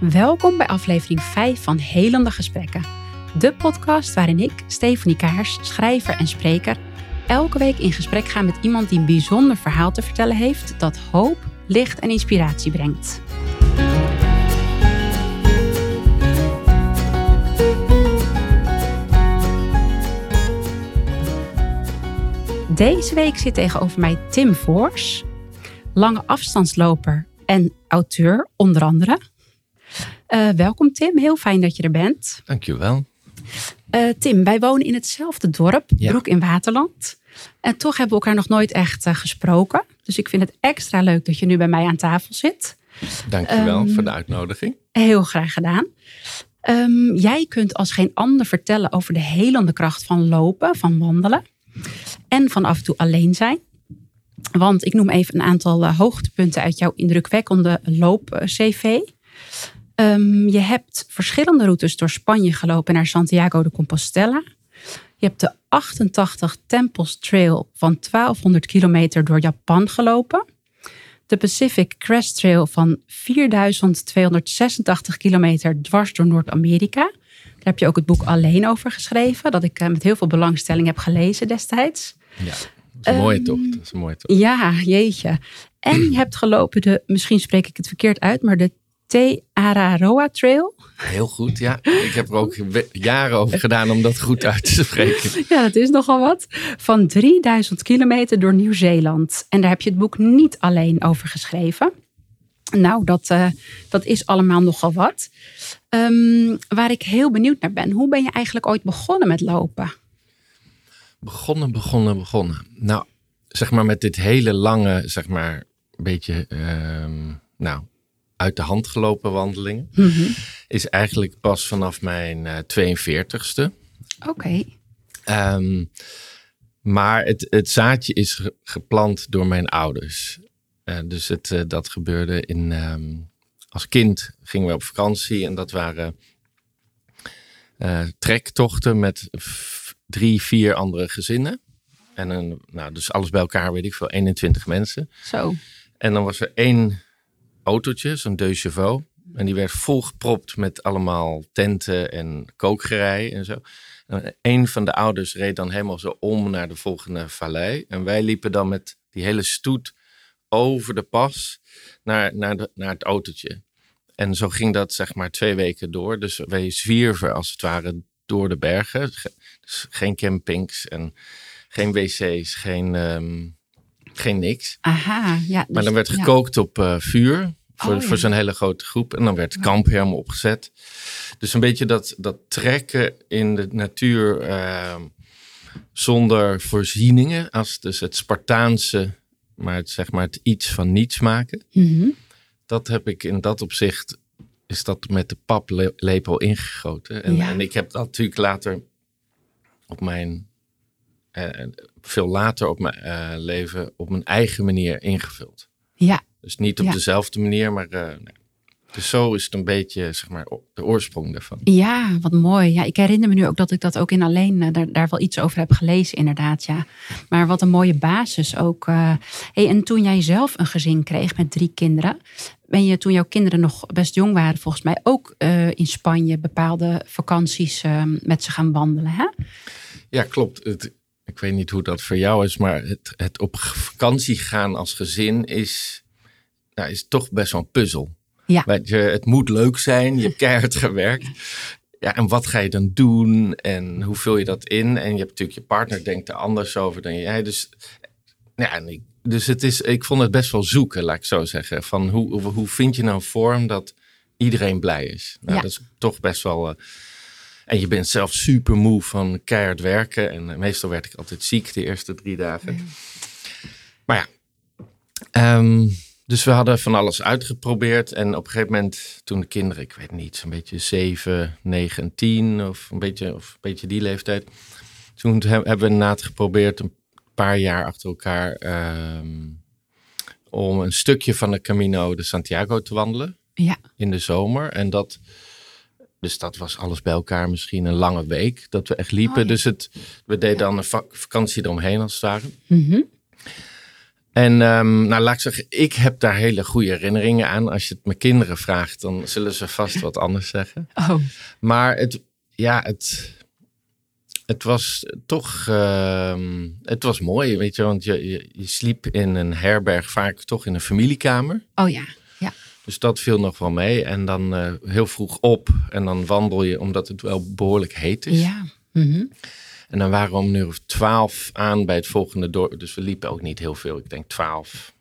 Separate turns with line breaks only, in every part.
Welkom bij aflevering 5 van Helende Gesprekken. De podcast waarin ik, Stephanie Kaars, schrijver en spreker, elke week in gesprek ga met iemand die een bijzonder verhaal te vertellen heeft dat hoop, licht en inspiratie brengt. Deze week zit tegenover mij Tim Voors, lange afstandsloper en auteur onder andere. Uh, welkom Tim, heel fijn dat je er bent.
Dankjewel.
Uh, Tim, wij wonen in hetzelfde dorp,
Ja.
Broek in Waterland. En toch hebben we elkaar nog nooit echt uh, gesproken. Dus ik vind het extra leuk dat je nu bij mij aan tafel zit.
Dankjewel
Um,
voor de uitnodiging.
Heel graag gedaan. Um, jij kunt als geen ander vertellen over de helende kracht van lopen, van wandelen. En van af en toe alleen zijn. Want ik noem even een aantal hoogtepunten uit jouw indrukwekkende loop-CV. Um, je hebt verschillende routes door Spanje gelopen naar Santiago de Compostela. Je hebt de 88 Temples Trail van 1200 kilometer door Japan gelopen. De Pacific Crest Trail van 4286 kilometer dwars door Noord-Amerika. Daar heb je ook het boek alleen over geschreven, dat ik uh, met heel veel belangstelling heb gelezen destijds.
Ja, dat is een mooie tocht. Dat is een mooie tocht.
Ja, jeetje. En je hebt gelopen de, misschien spreek ik het verkeerd uit, maar de Te Araroa Trail.
Heel goed, ja. Ik heb er ook jaren over gedaan om dat goed uit te spreken.
Ja, dat is nogal wat. Van 3000 kilometer door Nieuw-Zeeland. En daar heb je het boek niet alleen over geschreven. Nou, dat, uh, dat is allemaal nogal wat. Um, waar ik heel benieuwd naar ben. Hoe ben je eigenlijk ooit begonnen met lopen?
Begonnen, begonnen, begonnen. Nou, zeg maar met dit hele lange, zeg maar, beetje, um, nou, uit de hand gelopen wandelingen.
Mhm.
Mm -hmm. Is eigenlijk pas vanaf mijn uh, 42ste.
Oké. Okay.
Um, maar het, het, zaadje is ge geplant door mijn ouders. Uh, dus het, uh, dat gebeurde in. Um, als kind gingen we op vakantie en dat waren uh, trektochten met drie, vier andere gezinnen. En een, nou, dus alles bij elkaar, weet ik veel, 21 mensen.
Zo.
En dan was er één autootje, zo'n deux chevaux. En die werd volgepropt met allemaal tenten en kookgerei en zo. En een van de ouders reed dan helemaal zo om naar de volgende vallei. En wij liepen dan met die hele stoet over de pas naar, naar, de, naar het autootje. En zo ging dat zeg maar twee weken door. Dus wij zwierven als het ware door de bergen. Dus geen campings en geen wc's, geen, um, geen niks.
Aha, ja. Dus,
maar dan werd gekookt ja. op uh, vuur. Voor,
oh, ja.
voor zo'n hele grote groep. En dan werd kamp helemaal opgezet. Dus een beetje dat, dat trekken in de natuur uh, zonder voorzieningen. Als dus het Spartaanse, maar het, zeg maar het iets van niets maken.
Mm -hmm.
Dat heb ik in dat opzicht, is dat met de paplepel ingegoten. En,
ja.
en ik heb dat natuurlijk later op mijn, veel later op mijn uh, leven op mijn eigen manier ingevuld.
Ja.
Dus niet op
ja.
dezelfde manier, maar uh, nee. dus zo is het een beetje zeg maar, de oorsprong daarvan.
Ja, wat mooi. Ja, ik herinner me nu ook dat ik dat ook in alleen daar, daar wel iets over heb gelezen, inderdaad. Ja. Maar wat een mooie basis ook. Uh, hey, en toen jij zelf een gezin kreeg met drie kinderen, ben je toen jouw kinderen nog best jong waren, volgens mij ook uh, in Spanje bepaalde vakanties met ze gaan wandelen. Hè?
Ja, klopt. Het, ik weet niet hoe dat voor jou is, maar het, het op vakantie gaan als gezin is nou, is toch best wel een puzzel.
Ja.
Weet je, het moet leuk zijn, je hebt keihard gewerkt. Ja, en wat ga je dan doen en hoe vul je dat in? En je hebt natuurlijk je partner denkt er anders over dan jij. Dus, ja, en ik, dus het is, ik vond het best wel zoeken, laat ik zo zeggen. Van hoe, hoe vind je nou een vorm dat iedereen blij is? Nou,
ja.
Dat is toch best wel... Uh, en je bent zelf super moe van keihard werken. En uh, meestal werd ik altijd ziek de eerste drie dagen. Maar ja... Um, dus we hadden van alles uitgeprobeerd. En op een gegeven moment, toen de kinderen, ik weet niet, zo'n beetje 7, 9 en 10 of een beetje, of een beetje die leeftijd. Toen hebben we inderdaad geprobeerd een paar jaar achter elkaar um, om een stukje van de Camino de Santiago te wandelen.
Ja.
In de zomer. En dat, dus dat was alles bij elkaar misschien een lange week dat we echt liepen.
Oh, ja.
Dus het, we deden dan een vak vakantie eromheen als het ware.
Mm -hmm.
En um, nou, laat ik zeggen, ik heb daar hele goede herinneringen aan. Als je het mijn kinderen vraagt, dan zullen ze vast wat anders zeggen.
Oh.
Maar het, ja, het, het was toch, uh, het was mooi, weet je, want je, je, je, sliep in een herberg vaak toch in een familiekamer.
Oh ja, ja.
Dus dat viel nog wel mee. En dan uh, heel vroeg op en dan wandel je, omdat het wel behoorlijk heet is.
Ja. Mm
En dan waren we om een uur of twaalf aan bij het volgende dorp. Dus we liepen ook niet heel veel. Ik denk twaalf,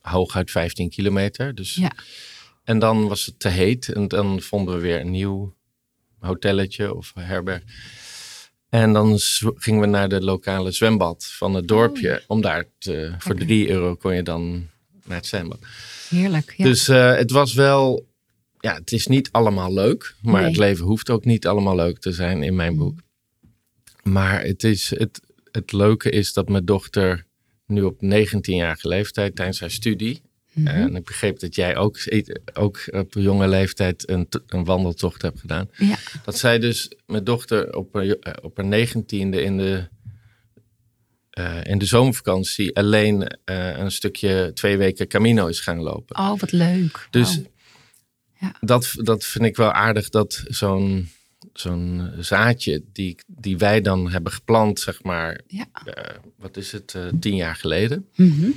hooguit 15 kilometer. Dus,
ja.
En dan was het te heet en dan vonden we weer een nieuw hotelletje of herberg. En dan gingen we naar de lokale zwembad van het dorpje. Oh. Om daar te, voor okay. drie euro kon je dan naar het zwembad.
Heerlijk. Ja.
Dus uh, het was wel. Ja, het is niet allemaal leuk. Maar
Nee.
het leven hoeft ook niet allemaal leuk te zijn in mijn boek. Maar het, is, het, het leuke is dat mijn dochter nu op 19-jarige leeftijd tijdens haar studie.
Mhm.
En ik begreep dat jij ook, ook op een jonge leeftijd een, een wandeltocht hebt gedaan.
Ja.
Dat zij dus mijn dochter op haar, op haar negentiende in de, uh, in de zomervakantie alleen uh, een stukje twee weken Camino is gaan lopen.
Oh, wat leuk.
Dus
ja.
dat, dat vind ik wel aardig dat zo'n zo'n zaadje die, die wij dan hebben geplant, zeg maar,
ja.
uh, wat is het, tien jaar geleden.
Mm -hmm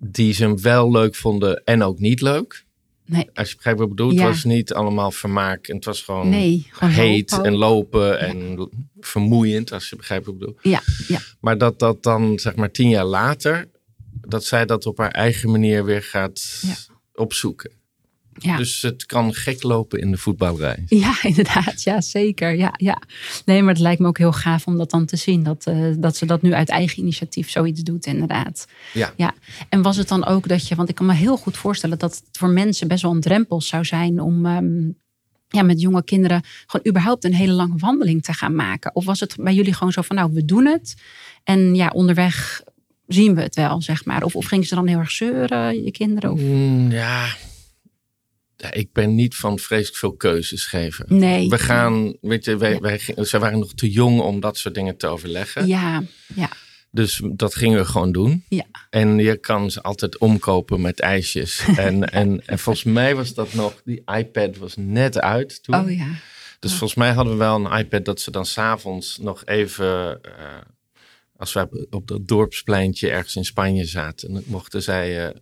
die ze hem wel leuk vonden en ook niet leuk.
Nee.
Als je begrijpt wat ik bedoel.
Ja.
Het was niet allemaal vermaak. En het was gewoon,
nee, gewoon
heet
lopen.
en lopen ja. en vermoeiend. Als je begrijpt wat ik bedoel.
Ja, ja.
Maar dat dat dan zeg maar tien jaar later. Dat zij dat op haar eigen manier weer gaat opzoeken.
Ja.
Dus het kan gek lopen in de voetbalrij.
Ja, inderdaad. Ja, zeker. Ja, ja. Nee, maar het lijkt me ook heel gaaf om dat dan te zien. Dat, uh, dat ze dat nu uit eigen initiatief zoiets doet, inderdaad.
Ja.
ja. En was het dan ook dat je, want ik kan me heel goed voorstellen dat het voor mensen best wel een drempel zou zijn om. Um, ja, met jonge kinderen gewoon überhaupt een hele lange wandeling te gaan maken? Of was het bij jullie gewoon zo van, nou, we doen het. En ja, onderweg zien we het wel, zeg maar. Of, of gingen ze dan heel erg zeuren, je kinderen? Of?
Mm, ja, ik ben niet van vreselijk veel keuzes geven.
Nee.
We gaan, weet je, wij, wij, ze waren nog te jong om dat soort dingen te overleggen.
Ja, ja.
Dus dat gingen we gewoon doen.
Ja.
En je kan ze altijd omkopen met ijsjes. en, en, en volgens mij was dat nog, die iPad was net uit toen.
Oh ja.
Dus
oh.
volgens mij hadden we wel een iPad dat ze dan s'avonds nog even, uh, als wij op dat dorpspleintje ergens in Spanje zaten, mochten zij. Uh,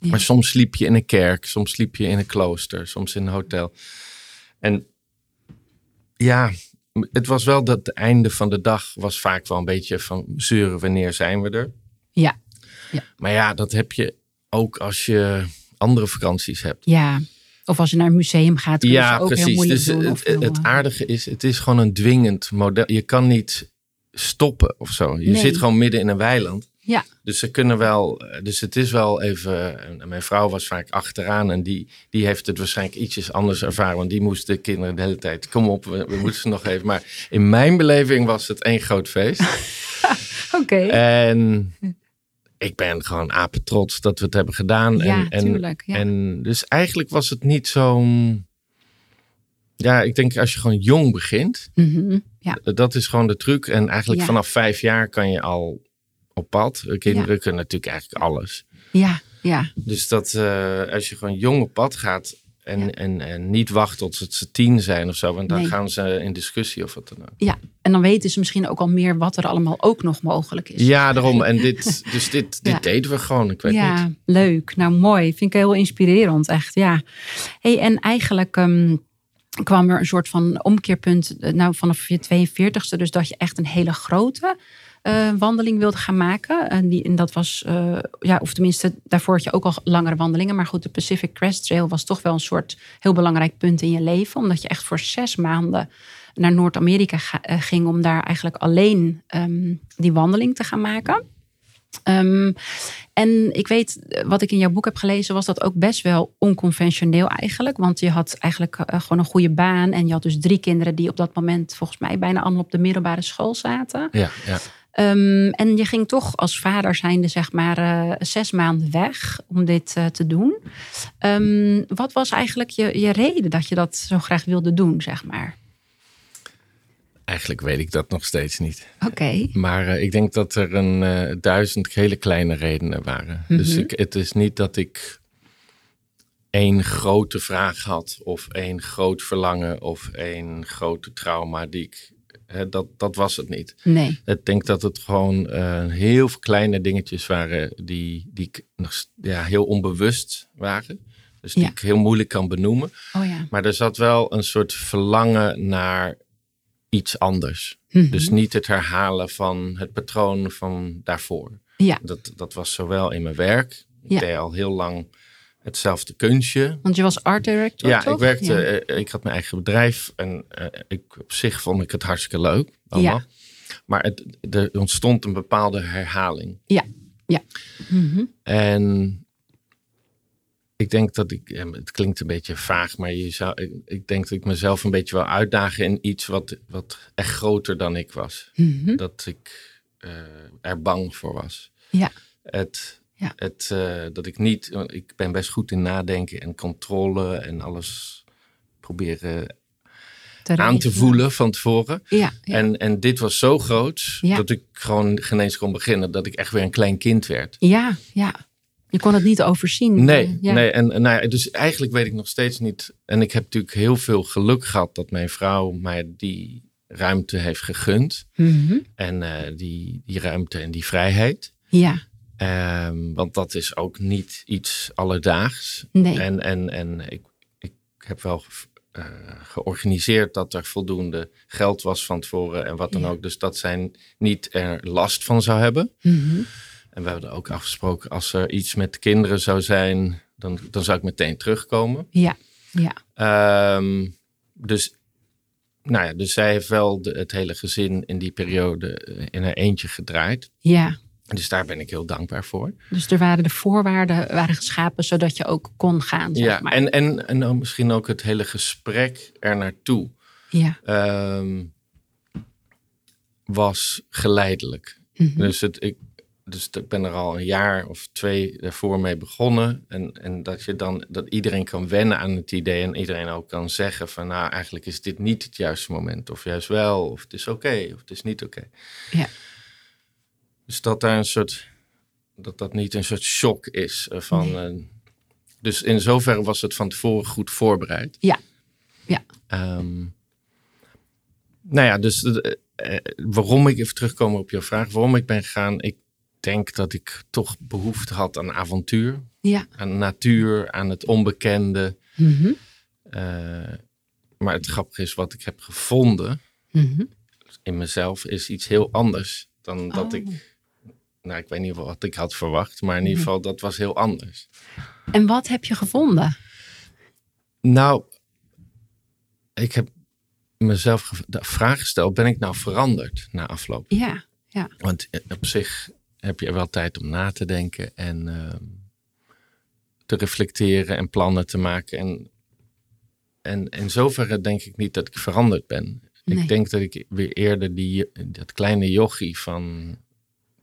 ja. Maar soms sliep je in een kerk, soms sliep je in een klooster, soms in een hotel. En ja, het was wel dat het einde van de dag was vaak wel een beetje van zeuren, wanneer zijn we er?
Ja. ja.
Maar ja, dat heb je ook als je andere vakanties hebt.
Ja, of als je naar een museum gaat, kun je
ja,
ook
precies.
heel moeilijk
dus
doen.
het,
heel,
het aardige is, het is gewoon een dwingend model. Je kan niet stoppen of zo. Je
Nee.
zit gewoon midden in een weiland.
Ja,
Dus ze kunnen wel, dus het is wel even. en Mijn vrouw was vaak achteraan en die, die heeft het waarschijnlijk ietsjes anders ervaren. Want die moest de kinderen de hele tijd. Kom op, we, we moeten ze nog even. Maar in mijn beleving was het één groot feest.
oké.
En ik ben gewoon apetrots dat we het hebben gedaan.
Ja,
en, en,
tuurlijk, ja.
en dus eigenlijk was het niet zo'n. Ja, ik denk als je gewoon jong begint,
Mhm, Ja,
dat is gewoon de truc. En eigenlijk
Ja.
vanaf vijf jaar kan je al op pad. Kinderen kunnen natuurlijk eigenlijk alles.
ja, ja.
Dus dat eh, als je gewoon jong op pad gaat en,
Ja.
en, en niet wacht tot ze tien zijn of zo, want dan
Nee.
gaan ze in discussie of wat dan ook.
ja. En dan weten ze misschien ook al meer wat er allemaal ook nog mogelijk is.
Ja, daarom. En dit, dus dit, dit
Ja.
deden we gewoon. Ik weet
ja,
niet.
leuk. Nou, mooi. Vind ik heel inspirerend, echt. Ja. Hey, en eigenlijk ehm, kwam er een soort van omkeerpunt, eh, nou vanaf je 42ste, dus dat je echt een hele grote eh, wandeling wilde gaan maken. En, die, en dat was, eh, ja, of tenminste, daarvoor had je ook al langere wandelingen. Maar goed, de Pacific Crest Trail was toch wel een soort heel belangrijk punt in je leven. Omdat je echt voor zes maanden naar Noord-Amerika eh, ging om daar eigenlijk alleen ehm, die wandeling te gaan maken. Ehm, en ik weet, wat ik in jouw boek heb gelezen, was dat ook best wel onconventioneel eigenlijk. Want je had eigenlijk gewoon een goede baan. En je had dus drie kinderen die op dat moment volgens mij bijna allemaal op de middelbare school zaten.
Ja, ja.
Ehm, en je ging toch als vader zijnde zeg maar eh, zes maanden weg om dit eh, te doen. Ehm, wat was eigenlijk je, je reden dat je dat zo graag wilde doen, zeg maar?
Eigenlijk weet ik dat nog steeds niet.
Oké.
Maar eh, ik denk dat er een duizend hele kleine redenen waren. Dus
Mhm.
ik, het is niet dat ik één grote vraag had, of één groot verlangen, of één grote trauma die ik. Dat, dat was het niet.
Nee.
Ik denk dat het gewoon eh, heel veel kleine dingetjes waren die, die ik nog, ja, heel onbewust waren. Dus die
Ja.
ik heel moeilijk kan benoemen.
Oh ja.
Maar er zat wel een soort verlangen naar iets anders.
Mhm.
Dus niet het herhalen van het patroon van daarvoor.
Ja,
Dat, dat was zowel in mijn werk. Ik
Ja.
deed al heel lang hetzelfde kunstje.
want je was art director,
Ja,
toch?
ik werkte,
Ja.
eh, ik had mijn eigen bedrijf en eh, ik, op zich vond ik het hartstikke leuk. Allemaal. Maar het, er ontstond een bepaalde herhaling.
Ja, ja. Mhm.
En ik denk dat ik, ja, het klinkt een beetje vaag, maar je zou, ik, ik denk dat ik mezelf een beetje wil uitdagen in iets wat, wat echt groter dan ik was.
Mhm.
Dat ik eh, er bang voor was.
Ja.
Het,
Ja.
het, eh, dat ik niet, ik ben best goed in nadenken en controle en alles proberen aan te voelen van tevoren.
Ja, ja.
En, en dit was zo groot
Ja.
dat ik gewoon geen eens kon beginnen. Dat ik echt weer een klein kind werd.
ja, ja. Je kon het niet overzien.
Nee, nee en, en nou ja, dus eigenlijk weet ik nog steeds niet. En ik heb natuurlijk heel veel geluk gehad dat mijn vrouw mij die ruimte heeft gegund.
Mhm.
En eh, die, die ruimte en die vrijheid.
Ja,
Ehm, want dat is ook niet iets alledaags.
nee.
En, en, en ik, ik heb wel eh, georganiseerd dat er voldoende geld was van tevoren en wat dan
Ja.
ook. Dus dat zij niet er last van zou hebben.
Mhm.
En we hebben ook afgesproken, als er iets met de kinderen zou zijn, dan, dan zou ik meteen terugkomen.
Ja, ja.
Ehm, dus, nou ja, dus zij heeft wel de, het hele gezin in die periode eh, in haar eentje gedraaid.
Ja,
Dus daar ben ik heel dankbaar voor.
dus er waren de voorwaarden waren geschapen zodat je ook kon gaan. Zeg
Ja,
maar.
en, en, en dan misschien ook het hele gesprek er naartoe
ja.
ehm, was geleidelijk.
Mhm.
Dus, het, ik, dus ik ben er al een jaar of twee daarvoor mee begonnen. En, en dat je dan dat iedereen kan wennen aan het idee en iedereen ook kan zeggen van nou eigenlijk is dit niet het juiste moment. Of juist wel, of het is oké, of het is niet oké.
Ja.
Dus dat daar een soort dat dat niet een soort shock is eh, van.
Nee.
eh, dus in zoverre was het van tevoren goed voorbereid.
Ja. Ja.
Ehm, nou ja, dus eh, waarom ik even terugkomen op jouw vraag, waarom ik ben gegaan, ik denk dat ik toch behoefte had aan avontuur,
Ja.
aan natuur, aan het onbekende.
Mhm.
Maar het grappige is, wat ik heb gevonden
Mhm.
in mezelf, is iets heel anders dan dat
Oh.
ik. Nou, ik weet niet wat ik had verwacht, maar in ieder
Mhm.
geval, dat was heel anders.
En wat heb je gevonden?
Nou, ik heb mezelf de vraag gesteld: ben ik nou veranderd na afloop?
Ja.
Want eh, op zich heb je wel tijd om na te denken en ehm, te reflecteren en plannen te maken. En, en in zoverre denk ik niet dat ik veranderd ben.
Nee.
Ik denk dat ik weer eerder die, dat kleine jochie van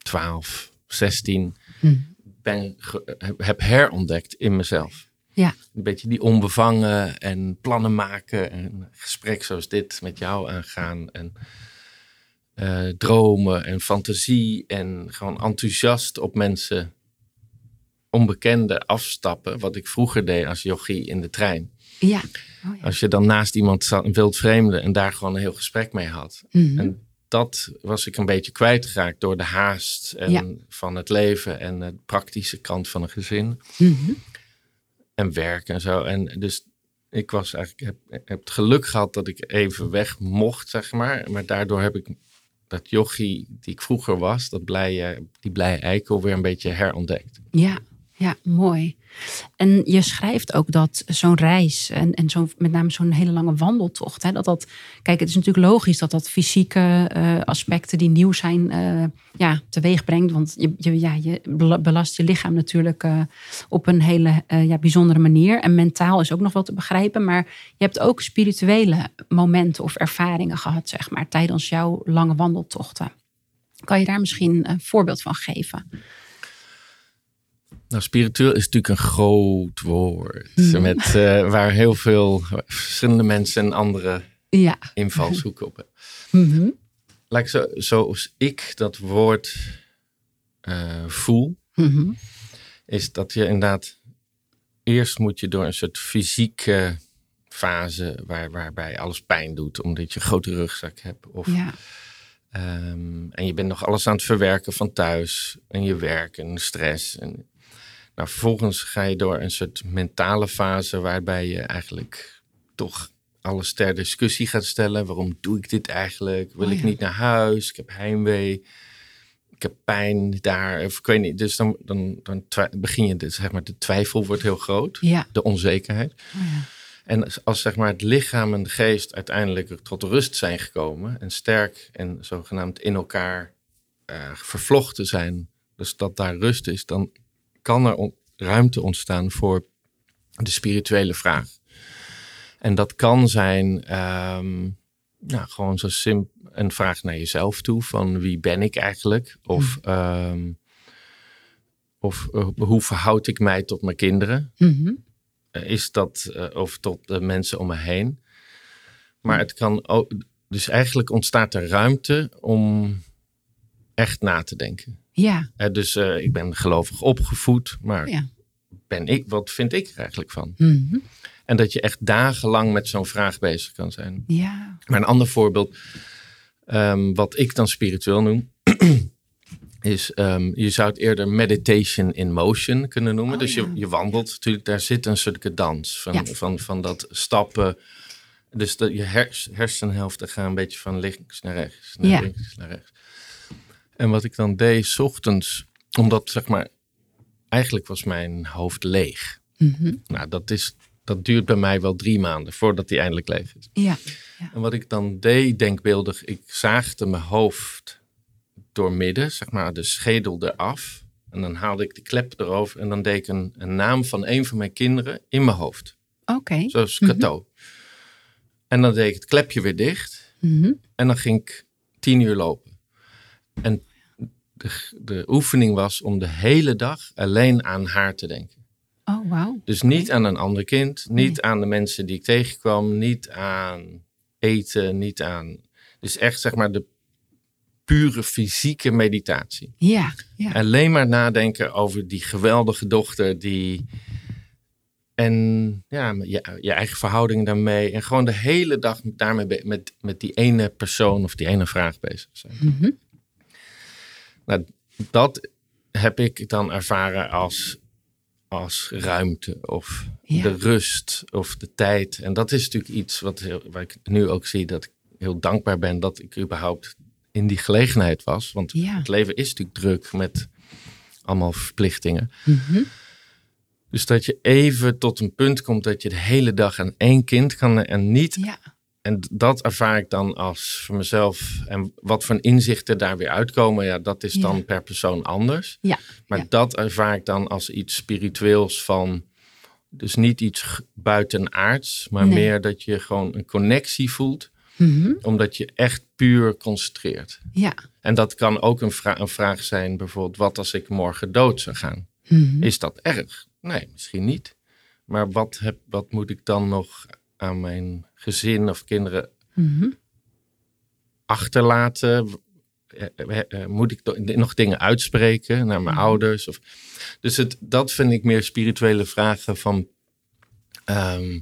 12, 16
Hm.
ben, heb- herontdekt in mezelf.
Ja.
Een beetje die onbevangen en plannen maken en een gesprek zoals dit met jou aangaan en eh, dromen en fantasie en gewoon enthousiast op mensen onbekende afstappen, wat ik vroeger deed als jochie in de trein.
Ja. Oh, ja.
Als je dan naast iemand zat, een wild vreemde en daar gewoon een heel gesprek mee had. En dat was ik een beetje kwijtgeraakt door de haast en
Ja.
van het leven en de praktische kant van een gezin
Mhm.
en werk en zo. En dus ik was eigenlijk, heb, heb het geluk gehad dat ik even weg mocht, zeg maar. Maar daardoor heb ik dat jochie die ik vroeger was, dat blije, die blije eikel, weer een beetje herontdekt.
Ja, ja, mooi. En je schrijft ook dat zo'n reis en, en zo'n, met name zo'n hele lange wandeltocht, hè, dat dat, kijk, het is natuurlijk logisch dat dat fysieke eh, aspecten die nieuw zijn, eh, ja, teweeg brengt. Want je, je, ja, je bela- belast je lichaam natuurlijk eh, op een hele ja, bijzondere manier. En mentaal is ook nog wel te begrijpen. Maar je hebt ook spirituele momenten of ervaringen gehad, zeg maar, tijdens jouw lange wandeltochten. Kan je daar misschien een voorbeeld van geven?
Nou, spiritueel is natuurlijk een groot woord. Met, eh, waar heel veel verschillende mensen en andere
Ja.
invalshoek op heb.
Mhm.
Laat ik zo, zoals ik dat woord eh, voel,
Mhm.
is dat je inderdaad eerst moet je door een soort fysieke fase waar, waarbij alles pijn doet, omdat je een grote rugzak hebt. Of,
Ja.
ehm, en je bent nog alles aan het verwerken van thuis en je werk en stress. En, nou, vervolgens ga je door een soort mentale fase waarbij je eigenlijk toch alles ter discussie gaat stellen. Waarom doe ik dit eigenlijk? Wil
Oh,
ik niet naar huis? Ik heb heimwee. Ik heb pijn daar. Of ik weet niet. Dus dan, dan, dan begin je, dus, zeg maar, de twijfel wordt heel groot.
Ja.
De onzekerheid.
Oh, ja.
En als, zeg maar het lichaam en de geest uiteindelijk tot rust zijn gekomen en sterk en zogenaamd in elkaar eh, vervlochten zijn, dus dat daar rust is, dan kan er on- ruimte ontstaan voor de spirituele vraag. En dat kan zijn ehm, nou, gewoon zo simpel een vraag naar jezelf toe van wie ben ik eigenlijk? Of, ehm, of eh, hoe verhoud ik mij tot mijn kinderen?
Mhm.
Eh, is dat eh, of tot de mensen om me heen. Maar het kan ook, dus eigenlijk ontstaat er ruimte om echt na te denken.
Ja.
Dus eh, ik ben gelovig opgevoed, maar
Ja.
ben ik, wat vind ik er eigenlijk van?
Mhm.
En dat je echt dagenlang met zo'n vraag bezig kan zijn.
Ja.
Maar een ander voorbeeld, ehm, wat ik dan spiritueel noem, is ehm, je zou het eerder meditation in motion kunnen noemen.
Oh,
dus
ja.
je, je wandelt natuurlijk, daar zit een soort dans van,
Ja.
van, van dat stappen. Dus dat je hers, hersenhelften gaan een beetje van links naar rechts, naar
Ja.
links naar rechts. En wat ik dan deed, 's ochtends, omdat zeg maar, eigenlijk was mijn hoofd leeg.
Mhm.
Nou, dat, is, dat duurt bij mij wel drie maanden voordat die eindelijk leeg is.
Ja.
En wat ik dan deed, denkbeeldig, ik zaagde mijn hoofd door midden, zeg maar de schedel eraf. En dan haalde ik de klep erover en dan deed ik een, een naam van een van mijn kinderen in mijn hoofd.
Oké.
Zoals Cato. En dan deed ik het klepje weer dicht
Mhm.
en dan ging ik tien uur lopen. En de, de oefening was om de hele dag alleen aan haar te denken.
Oh, wauw.
Dus niet aan een ander kind, niet aan de mensen die ik tegenkwam, niet aan eten, niet aan. Dus echt zeg maar de pure fysieke meditatie.
Ja. Ja.
Alleen maar nadenken over die geweldige dochter die. En ja, je, je eigen verhouding daarmee. En gewoon de hele dag daarmee met, met die ene persoon of die ene vraag bezig zijn.
Mhm.
Nou, dat heb ik dan ervaren als, als ruimte of
Ja.
de rust of de tijd. En dat is natuurlijk iets wat heel, waar ik nu ook zie dat ik heel dankbaar ben dat ik überhaupt in die gelegenheid was. Want
Ja.
het leven is natuurlijk druk met allemaal verplichtingen.
Mhm.
Dus dat je even tot een punt komt dat je de hele dag aan één kind kan en niet
Ja.
En dat ervaar ik dan als voor mezelf. En wat voor inzichten daar weer uitkomen, ja, dat is dan
Ja.
per persoon anders.
Ja.
Maar
Ja.
dat ervaar ik dan als iets spiritueels van. Dus niet iets buitenaards, maar
Nee.
meer dat je gewoon een connectie voelt,
Mhm.
omdat je echt puur concentreert.
Ja.
En dat kan ook een, vra- een vraag zijn, bijvoorbeeld, wat als ik morgen dood zou gaan?
Mhm.
Is dat erg? Nee, misschien niet. Maar wat, heb, wat moet ik dan nog aan mijn gezin of kinderen
Mhm.
achterlaten? Eh, eh, eh, Moet ik nog dingen uitspreken naar mijn
Mhm.
ouders? Of, dus het, dat vind ik meer spirituele vragen van. ehm,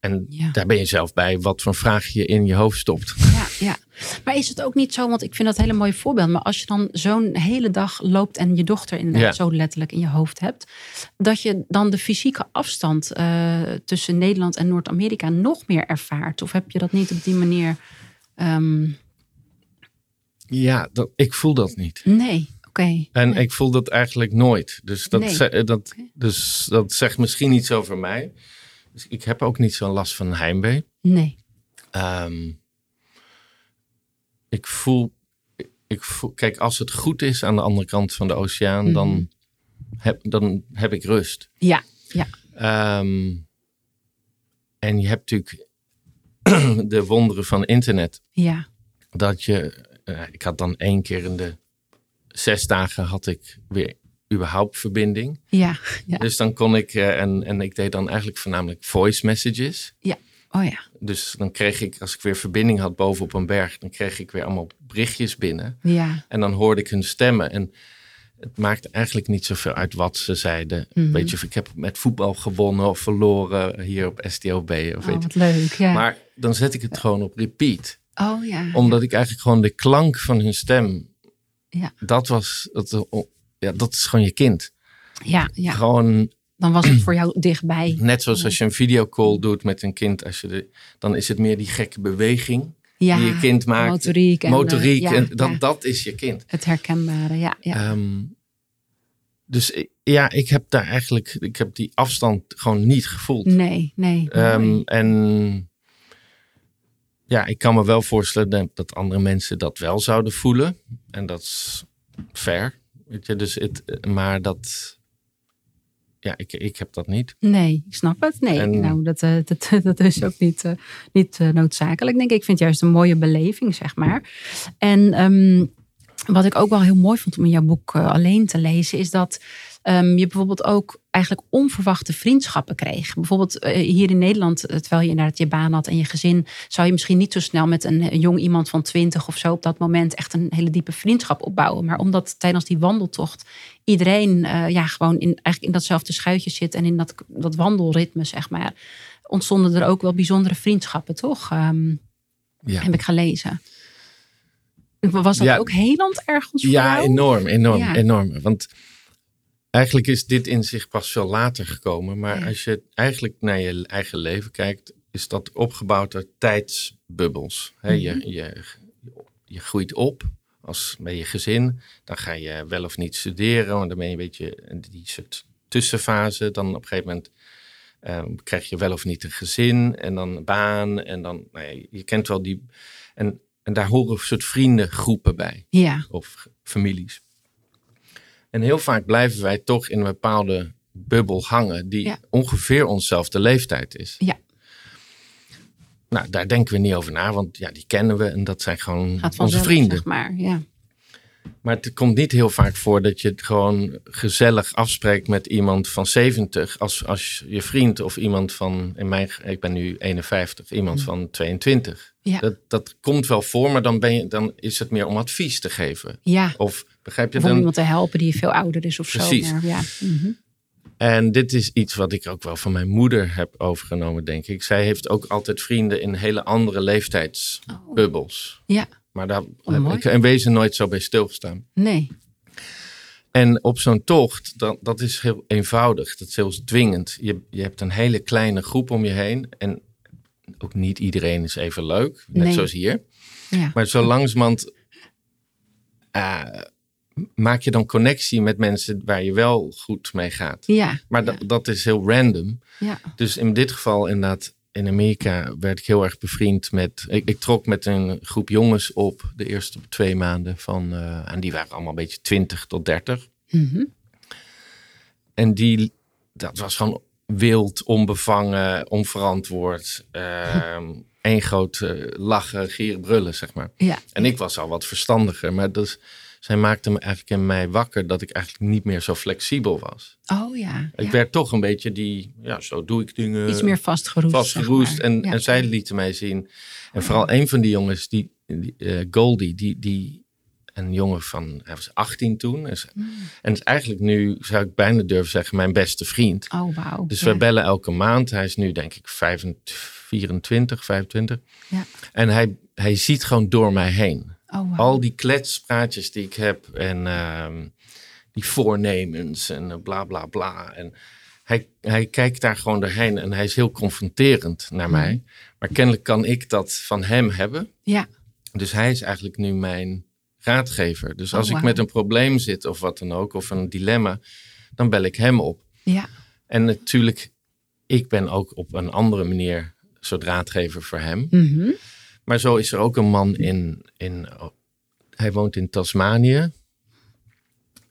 en
Ja.
daar ben je zelf bij wat voor vraag je in je hoofd stopt.
Ja, ja. Maar is het ook niet zo, want ik vind dat een hele mooie voorbeeld. Maar als je dan zo'n hele dag loopt en je dochter inderdaad
Ja.
zo letterlijk in je hoofd hebt. Dat je dan de fysieke afstand eh, tussen Nederland en Noord-Amerika nog meer ervaart. Of heb je dat niet op die manier? ehm,
Ja, dat, ik voel dat niet.
nee, oké.
En
Nee.
ik voel dat eigenlijk nooit. Dus dat,
Nee.
ze- eh, dat, dus dat zegt misschien iets over mij. Dus ik heb ook niet zo'n last van heimwee.
Nee.
Ehm, ik, voel, ik voel, kijk, als het goed is aan de andere kant van de oceaan,
Mhm.
dan, heb, dan heb ik rust.
Ja, ja.
Ehm, en je hebt natuurlijk de wonderen van internet.
Ja.
Dat je, eh, ik had dan één keer in de zes dagen had ik weer überhaupt verbinding.
Ja. Ja.
Dus dan kon ik, eh, en, en ik deed dan eigenlijk voornamelijk voice messages.
Ja. Oh ja.
Dus dan kreeg ik, als ik weer verbinding had boven op een berg, dan kreeg ik weer allemaal berichtjes binnen.
Ja.
En dan hoorde ik hun stemmen. En het maakte eigenlijk niet zoveel uit wat ze zeiden.
Mhm.
Weet je, of ik heb met voetbal gewonnen of verloren hier op STOB. Of
Oh,
weet
wat leuk. Ja.
Maar dan zet ik het gewoon op repeat.
oh ja.
Omdat ik eigenlijk gewoon de klank van hun stem,
Ja.
dat was, dat, ja, dat is gewoon je kind.
Ja, ja.
Gewoon
Dan was het voor jou dichtbij.
net zoals als je een videocall doet met een kind, als je de, dan is het meer die gekke beweging
Ja.
die je kind maakt.
Motoriek. En,
Motoriek,
eh, ja,
en dat,
ja.
dat is je kind.
Het herkenbare. Ja, ja.
Ehm, dus ja, ik heb daar eigenlijk, ik heb die afstand gewoon niet gevoeld.
nee, nee.
Ehm, en ja, ik kan me wel voorstellen dat- dat andere mensen dat wel zouden voelen. En dat is fair. Weet je, dus het, maar dat, ja, ik, ik heb dat niet.
Nee, ik snap het. Nee,
En-
nou, dat, eh, dat, dat is ook niet, eh, niet eh, noodzakelijk. Denk ik. ik vind het juist een mooie beleving, zeg maar. En ehm, wat ik ook wel heel mooi vond om in jouw boek eh, alleen te lezen, is dat ehm, je bijvoorbeeld ook eigenlijk onverwachte vriendschappen kreeg. Bijvoorbeeld eh, hier in Nederland, eh, terwijl je inderdaad je baan had en je gezin, zou je misschien niet zo snel met een, jong iemand van twintig of zo op dat moment echt een hele diepe vriendschap opbouwen. Maar omdat tijdens die wandeltocht iedereen ja, gewoon in, eigenlijk in datzelfde schuitje zit en in dat, dat wandelritme, zeg maar, ontstonden er ook wel bijzondere vriendschappen, toch? Ehm,
Ja,
Heb ik gelezen. Was dat
Ja.
ook helend ergens voor
ja
jou?
enorm, enorm,
Ja.
enorm. Want eigenlijk is dit inzicht pas veel later gekomen. Maar
Ja.
als je eigenlijk naar je eigen leven kijkt, is dat opgebouwd uit tijdsbubbels. Hè,
Mhm.
je, je, je groeit op als bij je gezin. Dan ga je wel of niet studeren, want dan ben je een beetje in die soort tussenfase. Dan op een gegeven moment ehm, krijg je wel of niet een gezin en dan een baan. En dan, nou ja, je kent wel die. En, en daar horen een soort vriendengroepen bij
Ja,
of families. En heel vaak blijven wij toch in een bepaalde bubbel hangen die
Ja.
ongeveer onszelfde leeftijd is.
Ja.
Nou, daar denken we niet over na, want ja, die kennen we en dat zijn gewoon onze vrienden.
zeg maar. Ja.
Maar het komt niet heel vaak voor dat je het gewoon gezellig afspreekt met iemand van 70 als, als je vriend of iemand van, in mijn, ik ben nu 51, iemand van 22.
Mm. Ja.
Dat, dat komt wel voor, maar dan, ben je, dan is het meer om advies te geven.
ja.
Of begrijp je
Of om
dan?
iemand te helpen die veel ouder is of
Precies.
zo. Maar, ja. Mhm.
En dit is iets wat ik ook wel van mijn moeder heb overgenomen, denk ik. Zij heeft ook altijd vrienden in hele andere leeftijdsbubbels.
ja,
Maar daar
Oh,
heb
mooi.
ik in wezen nooit zo bij stilgestaan.
nee.
En op zo'n tocht, dat, dat is heel eenvoudig. Dat is heel dwingend. Je, je hebt een hele kleine groep om je heen. En ook niet iedereen is even leuk. Net
Nee.
zoals hier.
Ja.
Maar zo langzamerhand eh, maak je dan connectie met mensen waar je wel goed mee gaat.
Ja,
Maar dat, dat is heel random.
ja.
Dus in dit geval inderdaad, in Amerika werd ik heel erg bevriend met... Ik, ik trok met een groep jongens op de eerste twee maanden van... eh, en die waren allemaal een beetje 20 tot 30.
Mhm.
En die, dat was gewoon wild, onbevangen, onverantwoord. ehm Eén groot lachen, gieren, brullen, zeg maar.
ja.
En ik was al wat verstandiger. Maar dus, zij maakte me eigenlijk in mij wakker dat ik eigenlijk niet meer zo flexibel was.
Oh ja.
Ik
ja.
werd toch een beetje die, ja, zo doe ik dingen.
Iets meer vastgeroest.
vastgeroest.
zeg maar.
En,
Ja.
en zij lieten mij zien. En vooral een van die jongens, die, die eh, Goldie, die, die, een jongen van, hij was 18 toen. Is,
Mm.
En is eigenlijk nu, zou ik bijna durven zeggen, mijn beste vriend.
Oh wauw.
Dus
ja.
we bellen elke maand. Hij is nu denk ik 25, 24, 25.
Ja.
En hij, hij ziet gewoon door mij heen.
Oh.
Al die kletspraatjes die ik heb en ehm, die voornemens en eh, bla bla bla. En hij, hij kijkt daar gewoon doorheen en hij is heel confronterend naar
Mhm.
mij. Maar kennelijk kan ik dat van hem hebben.
Ja.
Dus hij is eigenlijk nu mijn raadgever. Dus
Oh,
als ik met een probleem zit of wat dan ook, of een dilemma, dan bel ik hem op.
Ja.
En natuurlijk, ik ben ook op een andere manier een soort raadgever voor hem.
Mhm.
Maar zo is er ook een man in, in hij woont in Tasmanië.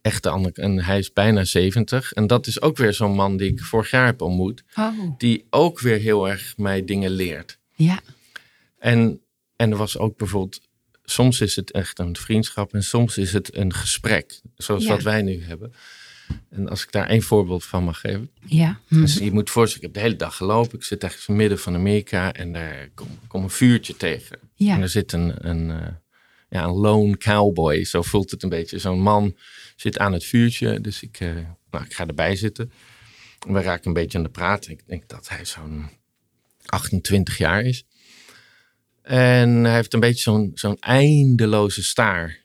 Echt de andere, en hij is bijna 70. En dat is ook weer zo'n man die ik vorig jaar heb ontmoet.
Oh.
Die ook weer heel erg mij dingen leert.
Ja.
En, en er was ook bijvoorbeeld, soms is het echt een vriendschap en soms is het een gesprek. Zoals
Ja.
wat wij nu hebben. En als ik daar één voorbeeld van mag geven.
Ja. Mhm.
Dus je moet voorstellen, ik heb de hele dag gelopen. Ik zit ergens in het midden van Amerika en daar kom, kom een vuurtje tegen.
Ja.
En er zit een, een, eh, ja, een lone cowboy, zo voelt het een beetje. Zo'n man zit aan het vuurtje, dus ik, eh, nou, ik ga erbij zitten. We raken een beetje aan de praat. Ik denk dat hij zo'n 28 jaar is. En hij heeft een beetje zo'n zo'n eindeloze staar.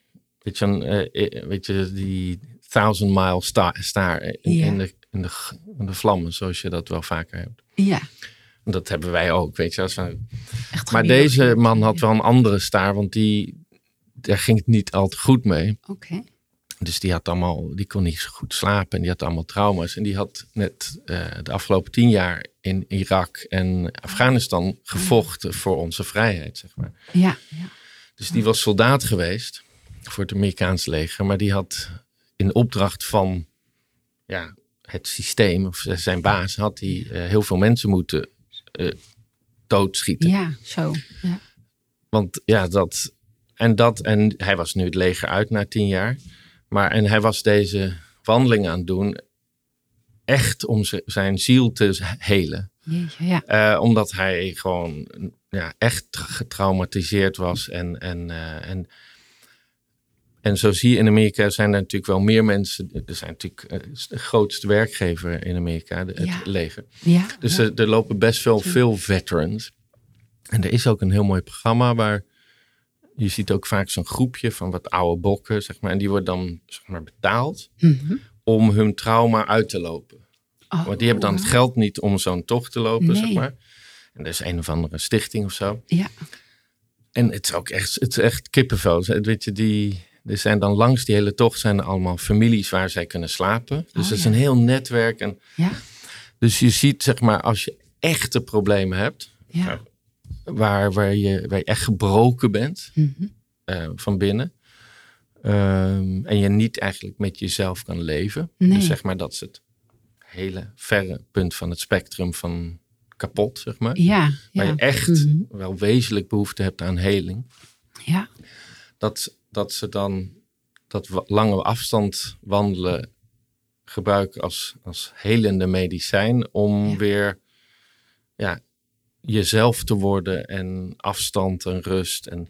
Weet je, eh, weet je die thousand mile sta- staar in,
Ja.
in, de, in, de, in de vlammen, zoals je dat wel vaker hebt.
Ja.
Dat hebben wij ook, weet je. Als we,
Echt
maar deze man had wel een andere staar, want die, daar ging het niet altijd goed mee.
Oké.
Dus die, had allemaal, die kon niet zo goed slapen en die had allemaal trauma's. En die had net eh, de afgelopen tien jaar in Irak en Afghanistan gevochten voor onze vrijheid, zeg maar.
Ja. ja.
Dus die was soldaat geweest voor het Amerikaanse leger. Maar die had in opdracht van ja, het systeem, of zijn baas, had hij eh, heel veel mensen moeten eh, doodschieten.
Ja, zo. Ja.
Want ja, dat. En dat. En hij was nu het leger uit na tien jaar. Maar en hij was deze wandeling aan het doen. Echt om zijn ziel te helen.
Jeetje, ja.
Eh, omdat hij gewoon ja, echt tra- getraumatiseerd was. En, en, en, en zo zie je in Amerika zijn er natuurlijk wel meer mensen. Er zijn natuurlijk eh, de grootste werkgever in Amerika, de- het
Ja.
leger.
Ja.
Dus er, er lopen best wel veel veterans. En er is ook een heel mooi programma waar je ziet ook vaak zo'n groepje van wat oude bokken, zeg maar. En die worden dan zeg maar, betaald
Mhm.
om hun trauma uit te lopen.
Oh,
Want die hebben dan het geld niet om zo'n tocht te lopen, zeg maar. En er is een of andere stichting of zo.
Ja.
En het is ook echt, het is echt kippenvel. Weet je, die, er zijn dan langs die hele tocht zijn er allemaal families waar zij kunnen slapen. Dus
Oh,
het is een heel netwerk. En,
Ja.
dus je ziet, zeg maar, als je echte problemen hebt,
Ja.
waar, waar, je, waar je echt gebroken bent
Mhm.
eh, van binnen. ehm, en je niet eigenlijk met jezelf kan leven.
Nee.
Dus zeg maar, dat is het hele verre punt van het spectrum van kapot, zeg maar.
Ja.
Waar
Ja.
je echt
Mhm.
wel wezenlijk behoefte hebt aan heling.
Ja.
Dat, dat ze dan dat lange afstand wandelen gebruiken als, als helende medicijn om
Ja.
weer ja, jezelf te worden en afstand en rust. En,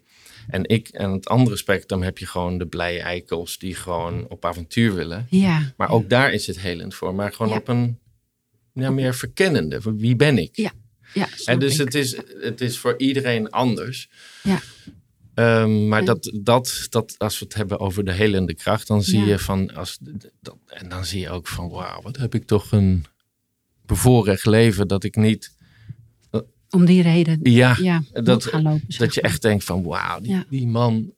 en ik en het andere spectrum heb je gewoon de blije eikels die gewoon op avontuur willen.
Ja.
Maar ook daar is het helend voor, maar gewoon
Ja.
op een ja, meer verkennende. Wie ben ik?
Ja. Ja.
En dus
ik.
het is, het is voor iedereen anders.
Ja.
Ehm, maar dat, dat, dat, als we het hebben over de helende kracht, dan zie
Ja.
je van, als, dat, en dan zie je ook van, wauw, wat heb ik toch een bevoorrecht leven dat ik niet,
Om die reden.
ja,
Ja.
dat-
gaan lopen.
dat je echt denkt van, wauw, die,
Ja.
die man.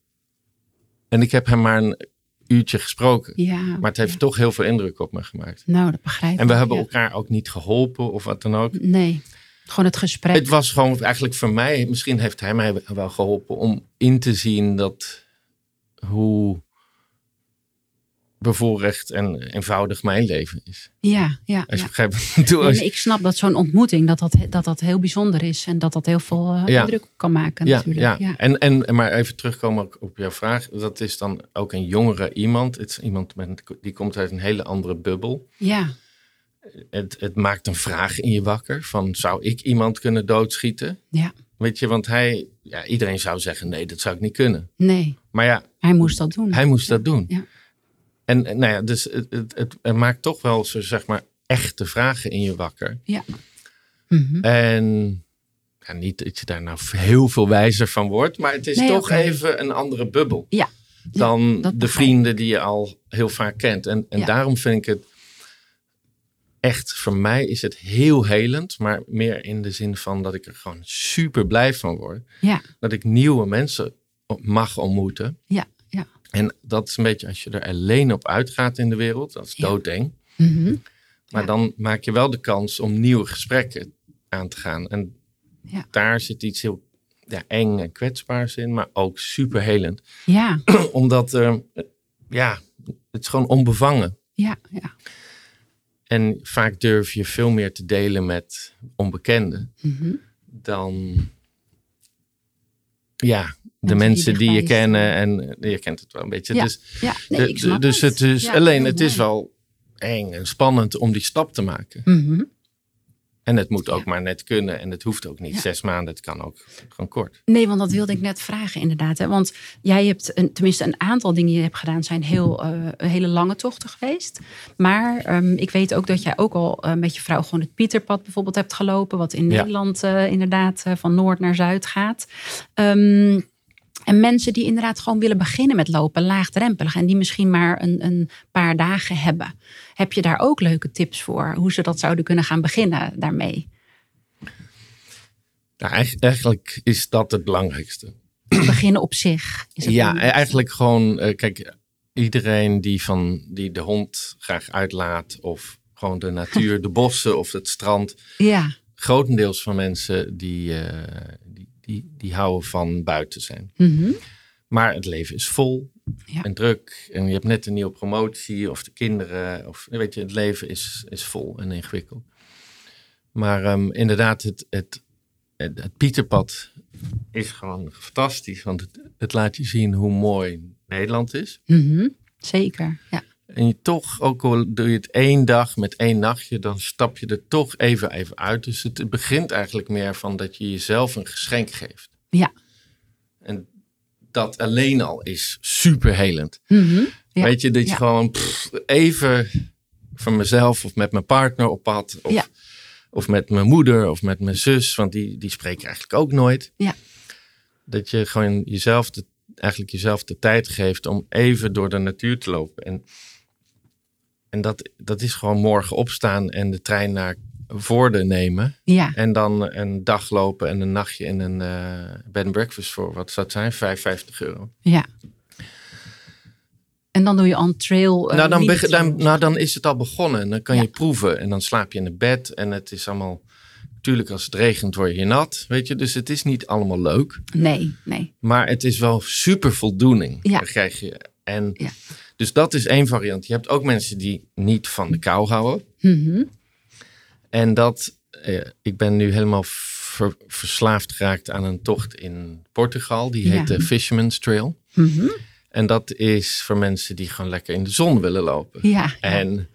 En ik heb hem maar een uurtje gesproken, maar het heeft toch heel veel indruk op me gemaakt.
Nou, dat begrijp ik.
En we hebben elkaar ook niet geholpen of wat dan ook.
Nee. Gewoon het gesprek.
Het was gewoon eigenlijk voor mij, misschien heeft hij mij wel geholpen om in te zien dat hoe bevoorrecht en eenvoudig mijn leven is.
Ja. Ja.
Als je
ja.
begrijpt ik Als-
snap dat zo'n ontmoeting, dat dat, dat dat heel bijzonder is. En dat dat heel veel eh,
Ja.
indruk kan maken
ja,
natuurlijk.
ja.
Ja.
En, en, maar even terugkomen ook op jouw vraag. Dat is dan ook een jongere iemand. Het is iemand met, die komt uit een hele andere bubbel.
ja.
Het, het maakt een vraag in je wakker van zou ik iemand kunnen doodschieten?
Ja.
Weet je, want hij, ja, iedereen zou zeggen nee, dat zou ik niet kunnen.
Nee,
Maar ja,
hij moest dat doen.
Hij moest dat doen.
Ja.
En nou ja, dus het, het, het, het maakt toch wel zo, zeg maar, echte vragen in je wakker.
Ja. Mhm.
En ja, niet dat je daar nou heel veel wijzer van wordt, maar het is
Nee,
toch even een andere bubbel
Ja.
dan de vrienden die je al heel vaak kent. En, en daarom vind ik het echt, voor mij is het heel helend, maar meer in de zin van dat ik er gewoon super blij van word.
Ja.
Dat ik nieuwe mensen mag ontmoeten.
Ja. Ja.
En dat is een beetje als je er alleen op uitgaat in de wereld, dat is
Ja.
doodeng.
Mhm.
Maar
Ja.
dan maak je wel de kans om nieuwe gesprekken aan te gaan. En
Ja.
daar zit iets heel ja, eng en kwetsbaars in, maar ook super helend.
Ja.
Omdat, eh, ja, het is gewoon onbevangen.
Ja. Ja.
En vaak durf je veel meer te delen met onbekenden
Mhm.
dan ja, de mensen die je kennen. En eh, je kent het wel een beetje.
Ja.
Dus
Ja. Nee,
dus het is
Ja,
alleen, het is wel eng en spannend om die stap te maken.
Mhm.
En het moet ook
Ja.
maar net kunnen. En het hoeft ook niet
Ja.
zes maanden. Het kan ook gewoon kort.
Nee, want dat wilde ik net vragen inderdaad. Hè? Want jij hebt, een, tenminste een aantal dingen die je hebt gedaan... zijn heel, eh, hele lange tochten geweest. Maar ehm, ik weet ook dat jij ook al eh, met je vrouw... gewoon het Pieterpad bijvoorbeeld hebt gelopen... wat in
Ja.
Nederland eh, inderdaad van noord naar zuid gaat. Ehm, en mensen die inderdaad gewoon willen beginnen met lopen, laagdrempelig... en die misschien maar een, een paar dagen hebben. Heb je daar ook leuke tips voor? Hoe ze dat zouden kunnen gaan beginnen daarmee?
Nou, eigenlijk, is dat het belangrijkste.
Beginnen op zich. Is het
Ja,
een-
eigenlijk gewoon, eh, kijk, iedereen die, van, die de hond graag uitlaat, of gewoon de natuur, de bossen of het strand.
ja.
Grotendeels van mensen die, eh, die, die, houden van buiten zijn.
Mhm.
Maar het leven is vol
Ja.
en druk. En je hebt net een nieuwe promotie of de kinderen. Of, weet je, het leven is, is vol en ingewikkeld. Maar ehm, inderdaad, het, het, het, het Pieterpad is gewoon fantastisch. Want het, het laat je zien hoe mooi Nederland is.
Mhm. Zeker, ja.
En je toch, ook al doe je het één dag met één nachtje, dan stap je er toch even, even uit. Dus het begint eigenlijk meer van dat je jezelf een geschenk geeft.
Ja.
En dat alleen al is superhelend.
Mhm. Ja.
Weet je, dat je
Ja.
gewoon pff, even van mezelf of met mijn partner op pad. Of,
Ja.
of met mijn moeder of met mijn zus, want die, die spreken eigenlijk ook nooit.
Ja.
Dat je gewoon jezelf de, eigenlijk jezelf de tijd geeft om even door de natuur te lopen. En, en dat, dat is gewoon morgen opstaan en de trein naar Voorde nemen.
Ja,
En dan een dag lopen en een nachtje in een eh, bed and breakfast voor, wat zou het zijn? 55 euro.
ja. En dan doe je on trail. eh,
nou, dan, nou, dan is het al begonnen. En dan kan
Ja.
je proeven. En dan slaap je in het bed. En het is allemaal... Natuurlijk, als het regent word je nat. Weet je, dus het is niet allemaal leuk.
Nee, nee.
Maar het is wel super voldoening.
Ja.
Dan krijg je. En
Ja.
Dus dat is één variant. Je hebt ook mensen die niet van de kou houden.
Mhm.
En dat... eh, ik ben nu helemaal ver- verslaafd geraakt aan een tocht in Portugal. Die heet
Ja.
de Fisherman's Trail.
Mhm.
En dat is voor mensen die gewoon lekker in de zon willen lopen.
Ja. ja.
En,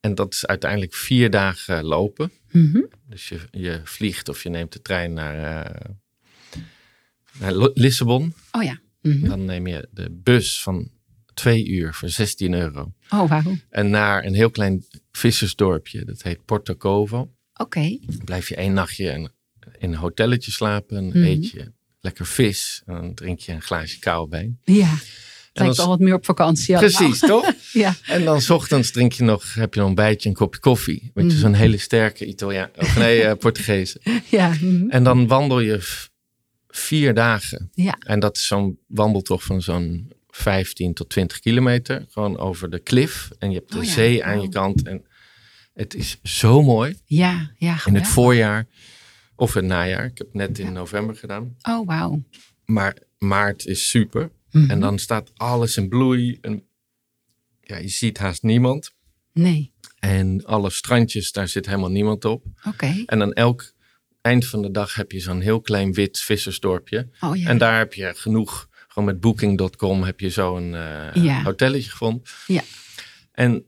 en dat is uiteindelijk vier dagen lopen.
Mhm.
Dus je, je vliegt of je neemt de trein naar, eh, naar Lissabon.
Oh ja.
Dan neem je de bus van twee uur voor 16 euro.
Oh, wauw.
En naar een heel klein vissersdorpje. Dat heet Porto Covo.
Oké.
Dan blijf je één nachtje in in een hotelletje slapen. En
Mhm.
eet je lekker vis. En dan drink je een glaasje kou bij.
Ja. Het lijkt al wat meer op vakantie.
Precies, toch?
Ja.
En dan 's ochtends drink je nog, heb je nog een bijtje, een kopje koffie. Weet je,
Mhm.
zo'n hele sterke Italiaan, of nee, eh, Portugees.
Ja. mhm.
En dan wandel je vier dagen.
Ja.
En dat is zo'n wandeltocht van zo'n 15 tot 20 kilometer. Gewoon over de klif. En je hebt de
Oh ja,
zee aan je kant. En het is zo mooi.
Ja. Ja.
In het
geweldig.
voorjaar of het najaar. Ik heb het net in november gedaan.
Oh, wauw.
Maar maart is super.
Mhm.
En dan staat alles in bloei. En ja, je ziet haast niemand.
Nee.
En alle strandjes, daar zit helemaal niemand op.
Oké.
En dan elk eind van de dag heb je zo'n heel klein wit vissersdorpje.
Oh ja.
En daar heb je genoeg, gewoon met booking.com heb je zo'n
Ja.
hotelletje gevonden.
Ja.
En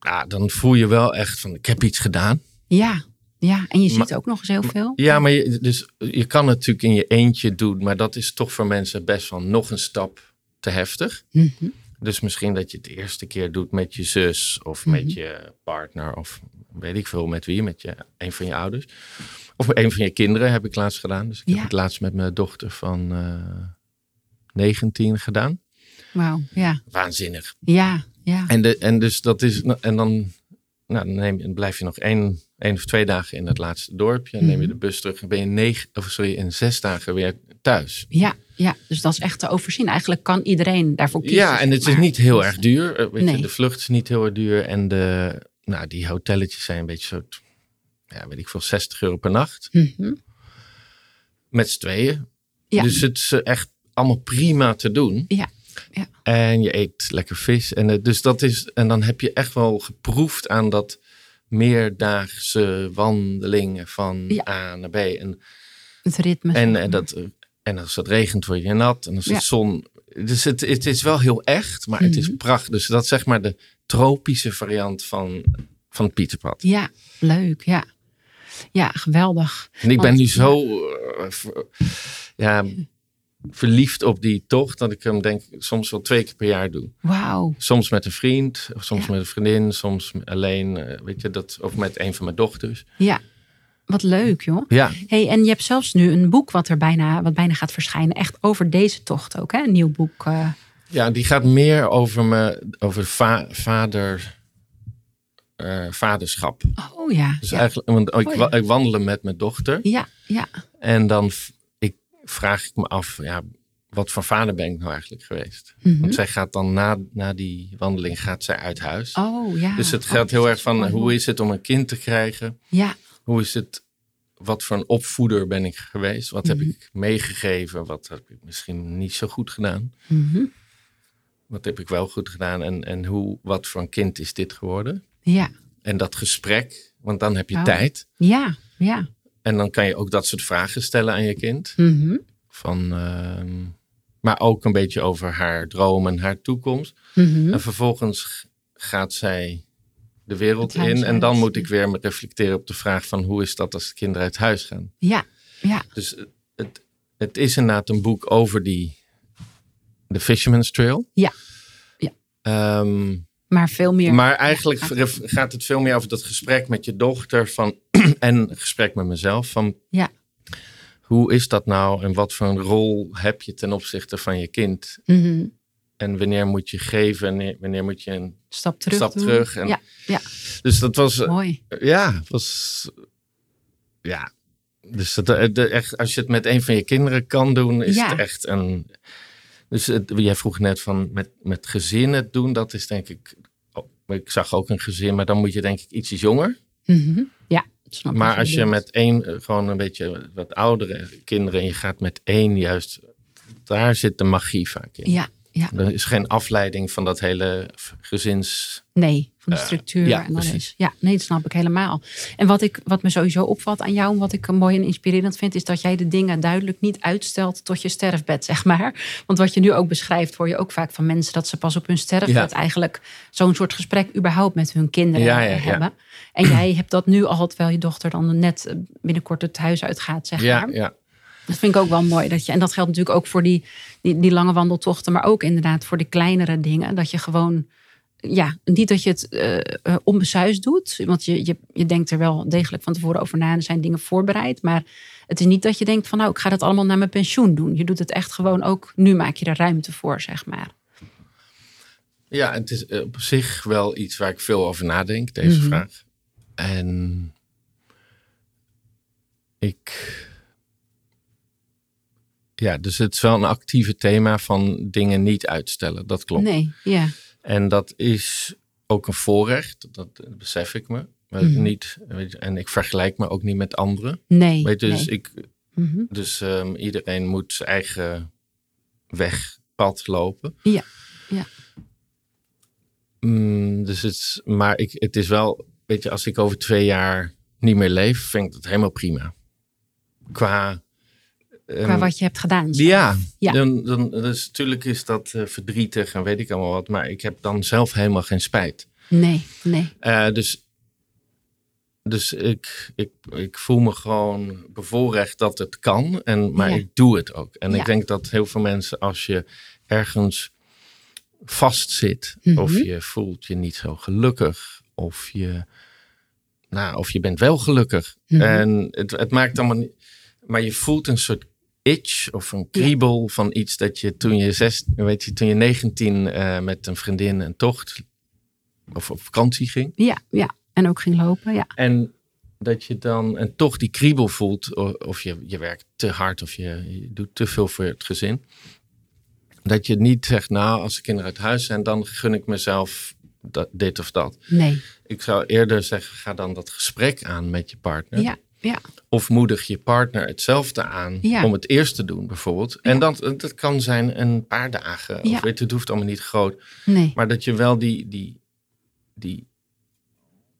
ja, dan voel je wel echt van, ik heb iets gedaan.
Ja. Ja. En je ziet
Maar-
ook nog eens heel veel.
Ja, maar je, dus, je kan het natuurlijk in je eentje doen, maar dat is toch voor mensen best wel nog een stap te heftig.
Mhm.
Dus misschien dat je het de eerste keer doet met je zus of met je partner of weet ik veel met wie, met je, een van je ouders. Of een van je kinderen heb ik laatst gedaan. Dus ik
Ja.
heb het laatst met mijn dochter van eh 19 gedaan.
Wauw. Ja.
Waanzinnig.
Ja. Ja.
En, de, en dus dat is, en dan, nou, dan, neem, je- dan blijf je nog één, één of twee dagen in het laatste dorpje. Dan neem je de bus terug en ben je negen, of sorry, in zes dagen weer thuis.
Ja, ja, dus dat is echt te overzien. Eigenlijk kan iedereen daarvoor kiezen.
Ja, en het is niet heel erg duur. Eh, Weet
Nee.
je, de vlucht is niet heel erg duur. En de, nou, die hotelletjes zijn een beetje zo, ja, weet ik veel, 60 euro per nacht.
Mhm.
Met z'n tweeën.
Ja.
Dus het is eh, echt allemaal prima te doen.
Ja, ja.
En je eet lekker vis. En, eh, dus dat is, en dan heb je echt wel geproefd aan dat meerdaagse wandelingen van
Ja.
A naar B. En,
Het ritme.
en,
maar.
dat, en als het regent word je nat. En als
Ja.
het zon... Dus het, het is wel heel echt, maar het is
Mhm.
prachtig. Dus dat is zeg maar de tropische variant van, van het Pieterpad.
Ja, leuk. Ja, ja geweldig.
En ik ben nu zo eh, ja, verliefd op die tocht dat ik hem denk soms wel twee keer per jaar doe.
Wauw.
Soms met een vriend, of soms
Ja.
met een vriendin, soms alleen, eh, weet je, dat, of met een van mijn dochters.
Ja, wat leuk joh.
Ja,
Hey, en je hebt zelfs nu een boek wat er bijna, wat bijna gaat verschijnen. Echt over deze tocht ook, hè? Een nieuw boek. eh.
ja die gaat meer over, me, over va- vader, eh, vaderschap.
Oh ja.
Dus
ja.
eigenlijk, want ik,
Oh, ja.
wa- ik met mijn dochter.
ja, ja.
En dan vraag ik me af, ja, wat voor vader ben ik nou eigenlijk geweest?
Mhm.
Want zij gaat dan na, na die wandeling gaat zij uit huis.
Oh ja.
dus het
Oh,
gaat heel erg van,
mooi.
hoe is het om een kind te krijgen?
Ja,
Hoe is het, wat voor een opvoeder ben ik geweest? Wat heb
Mhm.
ik meegegeven? Wat heb ik misschien niet zo goed gedaan?
Mhm.
Wat heb ik wel goed gedaan? En, en hoe, wat voor een kind is dit geworden?
ja,
En dat gesprek, want dan heb je
Oh.
tijd.
ja, ja.
En dan kan je ook dat soort vragen stellen aan je kind.
Mhm.
Van, ehm, maar ook een beetje over haar dromen, haar toekomst.
Mhm.
En vervolgens gaat zij de wereld in. En dan moet ik weer me reflecteren op de vraag van hoe is dat als de kinderen uit huis gaan.
Ja, ja.
Dus het- het, is inderdaad een boek over die, de Fisherman's Trail.
Ja. Ja.
Ehm,
Maar veel meer.
maar eigenlijk gaat het veel meer over dat gesprek met je dochter van, en gesprek met mezelf. Van
Ja.
hoe is dat nou en wat voor een rol heb je ten opzichte van je kind?
Mhm.
En wanneer moet je geven en wanneer- moet je een
Stap terug.
stap terug? En,
Ja, ja.
Dus dat was, eh,
Mooi.
ja, was, ja. Dus dat, eh, de, echt, als je het met een van je kinderen kan doen, is
Ja.
het echt een. Dus het, jij vroeg net van met, met gezin het doen, dat is denk ik. Ik zag ook een gezin, maar dan moet je denk ik ietsjes jonger.
Mhm. Ja, snap ik
Maar als je met één, eh, gewoon een beetje wat oudere kinderen, en je gaat met één juist, daar zit de magie vaak in.
Ja, ja.
Er is geen afleiding van dat hele gezins.
Nee, van de
Eh,
structuur
ja,
en alles.
precies.
Ja, nee, dat snap ik helemaal. En wat, ik, wat me sowieso opvalt aan jou, en wat ik mooi en inspirerend vind, is dat jij de dingen duidelijk niet uitstelt tot je sterfbed, zeg maar. Want wat je nu ook beschrijft, hoor je ook vaak van mensen dat ze pas op hun sterfbed
Ja.
eigenlijk zo'n soort gesprek überhaupt met hun kinderen
Ja, ja, ja.
hebben. En jij hebt dat nu al, terwijl je dochter dan net eh, binnenkort het huis uitgaat, zeg
Ja,
maar.
ja.
Dat vind ik ook wel mooi. Dat je, en dat geldt natuurlijk ook voor die, die, die lange wandeltochten, maar ook inderdaad voor de kleinere dingen. Dat je gewoon, ja, niet dat je het eh, onbesuisd doet. Want je, je, je denkt er wel degelijk van tevoren over na en er zijn dingen voorbereid. Maar het is niet dat je denkt van nou, ik ga dat allemaal naar mijn pensioen doen. Je doet het echt gewoon ook, nu maak je er ruimte voor, zeg maar.
Ja, het is eh, op zich wel iets waar ik veel over nadenk, deze
Mhm.
vraag. En ik. Ja, dus het is wel een actieve thema van dingen niet uitstellen. Dat klopt.
Nee, ja.
En dat is ook een voorrecht, dat besef ik me. Maar
Mhm.
niet, weet je, en ik vergelijk me ook niet met anderen.
Nee.
Weet je, dus
nee.
ik,
Mhm.
dus ehm, iedereen moet zijn eigen weg, pad lopen.
Ja, ja.
Mm, dus het, is- maar ik, het is wel, weet je, als ik over twee jaar niet meer leef, vind ik dat helemaal prima. Qua.
Qua
ehm,
wat je hebt gedaan.
ja,
Ja.
Dan, dan, dus natuurlijk is dat eh, verdrietig en weet ik allemaal wat, maar ik heb dan zelf helemaal geen spijt.
Nee, nee.
Eh, dus dus ik, ik, ik voel me gewoon bevoorrecht dat het kan, en, maar
Ja.
ik doe het ook. En
Ja.
ik denk dat heel veel mensen, als je ergens vastzit,
Mhm.
of je voelt je niet zo gelukkig, of je, nou, of je bent wel gelukkig.
Mhm.
En het, het maakt allemaal niet, maar je voelt een soort itch of een kriebel van iets dat je toen je, zes, weet je, toen je 19 eh, met een vriendin een tocht of op vakantie ging.
Ja, ja. En ook ging lopen, ja.
En dat je dan en toch die kriebel voelt, o- of je, je werkt te hard of je, je doet te veel voor het gezin. Dat je niet zegt, nou, als de kinderen uit huis zijn, dan gun ik mezelf dat, dit of dat.
Nee.
Ik zou eerder zeggen, ga dan dat gesprek aan met je partner.
Ja, ja.
Of moedig je partner hetzelfde aan
Ja.
om het eerst te doen, bijvoorbeeld. En dat, dat kan zijn een paar dagen. Of weet het hoeft allemaal niet groot.
Nee.
Maar dat je wel die, die, die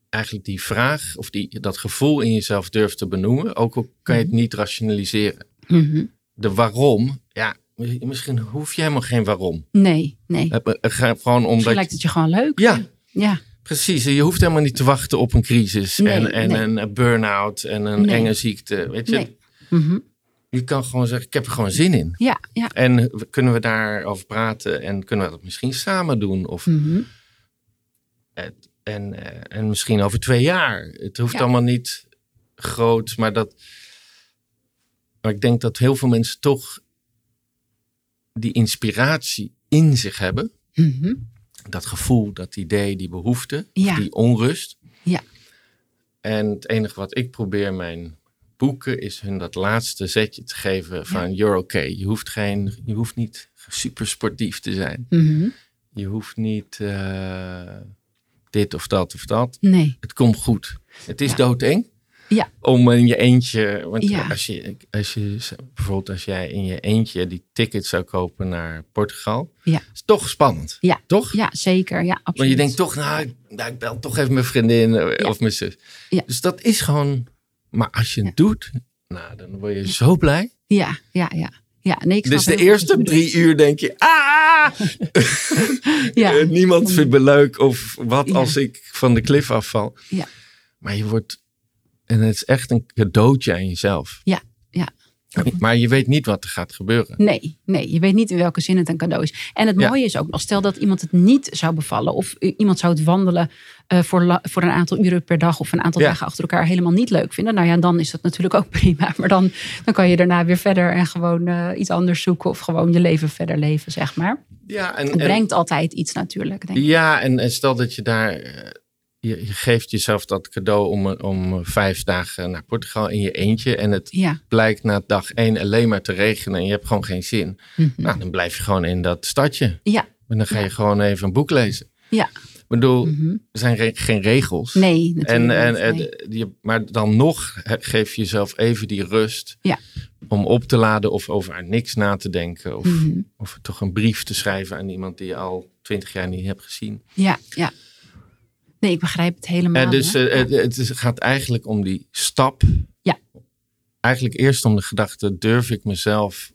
eigenlijk die vraag of die, dat gevoel in jezelf durft te benoemen. Ook al kan je het niet rationaliseren.
Mhm.
De waarom, ja, misschien hoef je helemaal geen waarom.
Nee, nee.
Het het gaat gewoon omdat...
lijkt het je gewoon leuk.
Ja,
Ja,
Precies, je hoeft helemaal niet te wachten op een crisis
Nee,
en, en
nee.
een burn-out en een
Nee.
enge ziekte. Weet je.
Mhm.
je kan gewoon zeggen, ik heb er gewoon zin in.
ja, ja.
En kunnen we daarover praten en kunnen we dat misschien samen doen? Of,
Mhm.
en, eh, en misschien over twee jaar. Het hoeft
Ja.
allemaal niet groot, maar dat. Maar ik denk dat heel veel mensen toch die inspiratie in zich hebben.
Mhm.
Dat gevoel, dat idee, die behoefte,
Ja.
die onrust.
Ja.
En het enige wat ik probeer mijn boeken is hun dat laatste zetje te geven van you're okay. Je hoeft, geen, je hoeft niet super sportief te zijn.
Mhm.
Je hoeft niet eh, dit of dat of dat.
Nee.
Het komt goed. Het is
Ja.
doodeng.
Ja.
Om in je eentje. Want
Ja.
als, je, als je bijvoorbeeld als jij in je eentje die ticket zou kopen naar Portugal.
Ja.
Is toch spannend.
Ja.
Toch?
Ja, zeker. Ja, absoluut.
Maar je denkt toch, nou, ik, nou, ik bel toch even mijn vriendin eh,
Ja.
of mijn zus.
Ja.
Dus dat is gewoon. Maar als je het doet, nou, dan word je zo blij.
Ja, ja, ja. Ja, nee, ik
Dus de eerste drie uur denk je, ah!
Ja.
Niemand vindt me leuk of wat
Ja.
als ik van de klif afval.
Ja.
Maar je wordt, en het is echt een cadeautje aan jezelf.
Ja, ja.
Maar je weet niet wat er gaat gebeuren.
Nee, nee, je weet niet in welke zin het een cadeau is. En het
Ja.
mooie is ook nog, stel dat iemand het niet zou bevallen. Of iemand zou het wandelen eh, voor, voor een aantal uren per dag. Of een aantal
Ja.
dagen achter elkaar helemaal niet leuk vinden. Nou ja, dan is dat natuurlijk ook prima. Maar dan, dan kan je daarna weer verder en gewoon eh, iets anders zoeken. Of gewoon je leven verder leven, zeg maar.
Ja, en,
Het
en-
brengt altijd iets natuurlijk. Denk ik.
ja en, en stel dat je daar, eh, je, je geeft jezelf dat cadeau om, om vijf dagen naar Portugal in je eentje. En het
Ja.
blijkt na dag één alleen maar te regenen en je hebt gewoon geen zin.
Mhm.
Nou, dan blijf je gewoon in dat stadje.
Ja.
En dan ga je gewoon even een boek lezen.
Ja.
Ik bedoel,
Mhm.
er zijn re- geen regels.
Nee, natuurlijk
En, en,
niet,
en,
nee.
je, maar dan nog geef je jezelf even die rust
Ja.
om op te laden of over niks na te denken. Of,
Mhm.
of toch een brief te schrijven aan iemand die je al twintig jaar niet hebt gezien.
Ja, ja. Nee, ik begrijp het helemaal.
En dus
hoor.
eh, het, is- gaat eigenlijk om die stap.
Ja.
Eigenlijk eerst om de gedachte, durf ik mezelf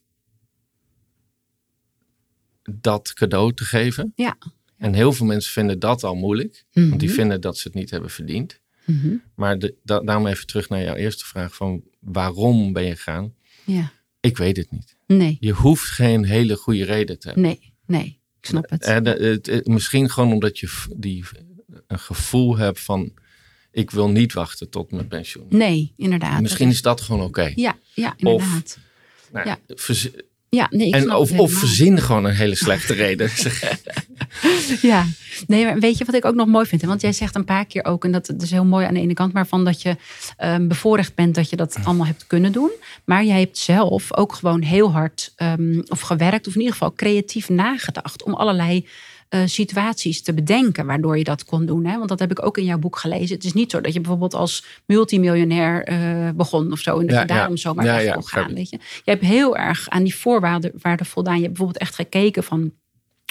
dat cadeau te geven?
Ja.
En heel veel mensen vinden dat al moeilijk. Want die
Mhm.
vinden dat ze het niet hebben verdiend.
Mhm.
Maar de, da- daarom even terug naar jouw eerste vraag van waarom ben je gegaan?
Ja.
Ik weet het niet.
Nee,
Je hoeft geen hele goede reden te hebben.
nee, nee. Ik snap het.
En, eh, misschien gewoon omdat je die, een gevoel hebt van ik wil niet wachten tot mijn pensioen.
Nee, inderdaad.
Misschien is dat gewoon oké.
Ja, ja, inderdaad.
Nou,
ja. nee, ik
en of, of verzin gewoon een hele slechte reden.
Ja, nee, maar weet je wat ik ook nog mooi vind? hè? Want jij zegt een paar keer ook, en dat is heel mooi aan de ene kant, maar van dat je ehm, bevoorrecht bent dat je dat allemaal hebt kunnen doen. Maar jij hebt zelf ook gewoon heel hard ehm, of gewerkt, of in ieder geval creatief nagedacht om allerlei eh, situaties te bedenken waardoor je dat kon doen. Hè? Want dat heb ik ook in jouw boek gelezen. Het is niet zo dat je bijvoorbeeld als multimiljonair eh, begon of zo. En dat
Ja,
je daarom
ja.
zomaar
Ja, ja,
gaan. Weet je? je hebt heel erg aan die voorwaarden waarden voldaan. Je hebt bijvoorbeeld echt gekeken van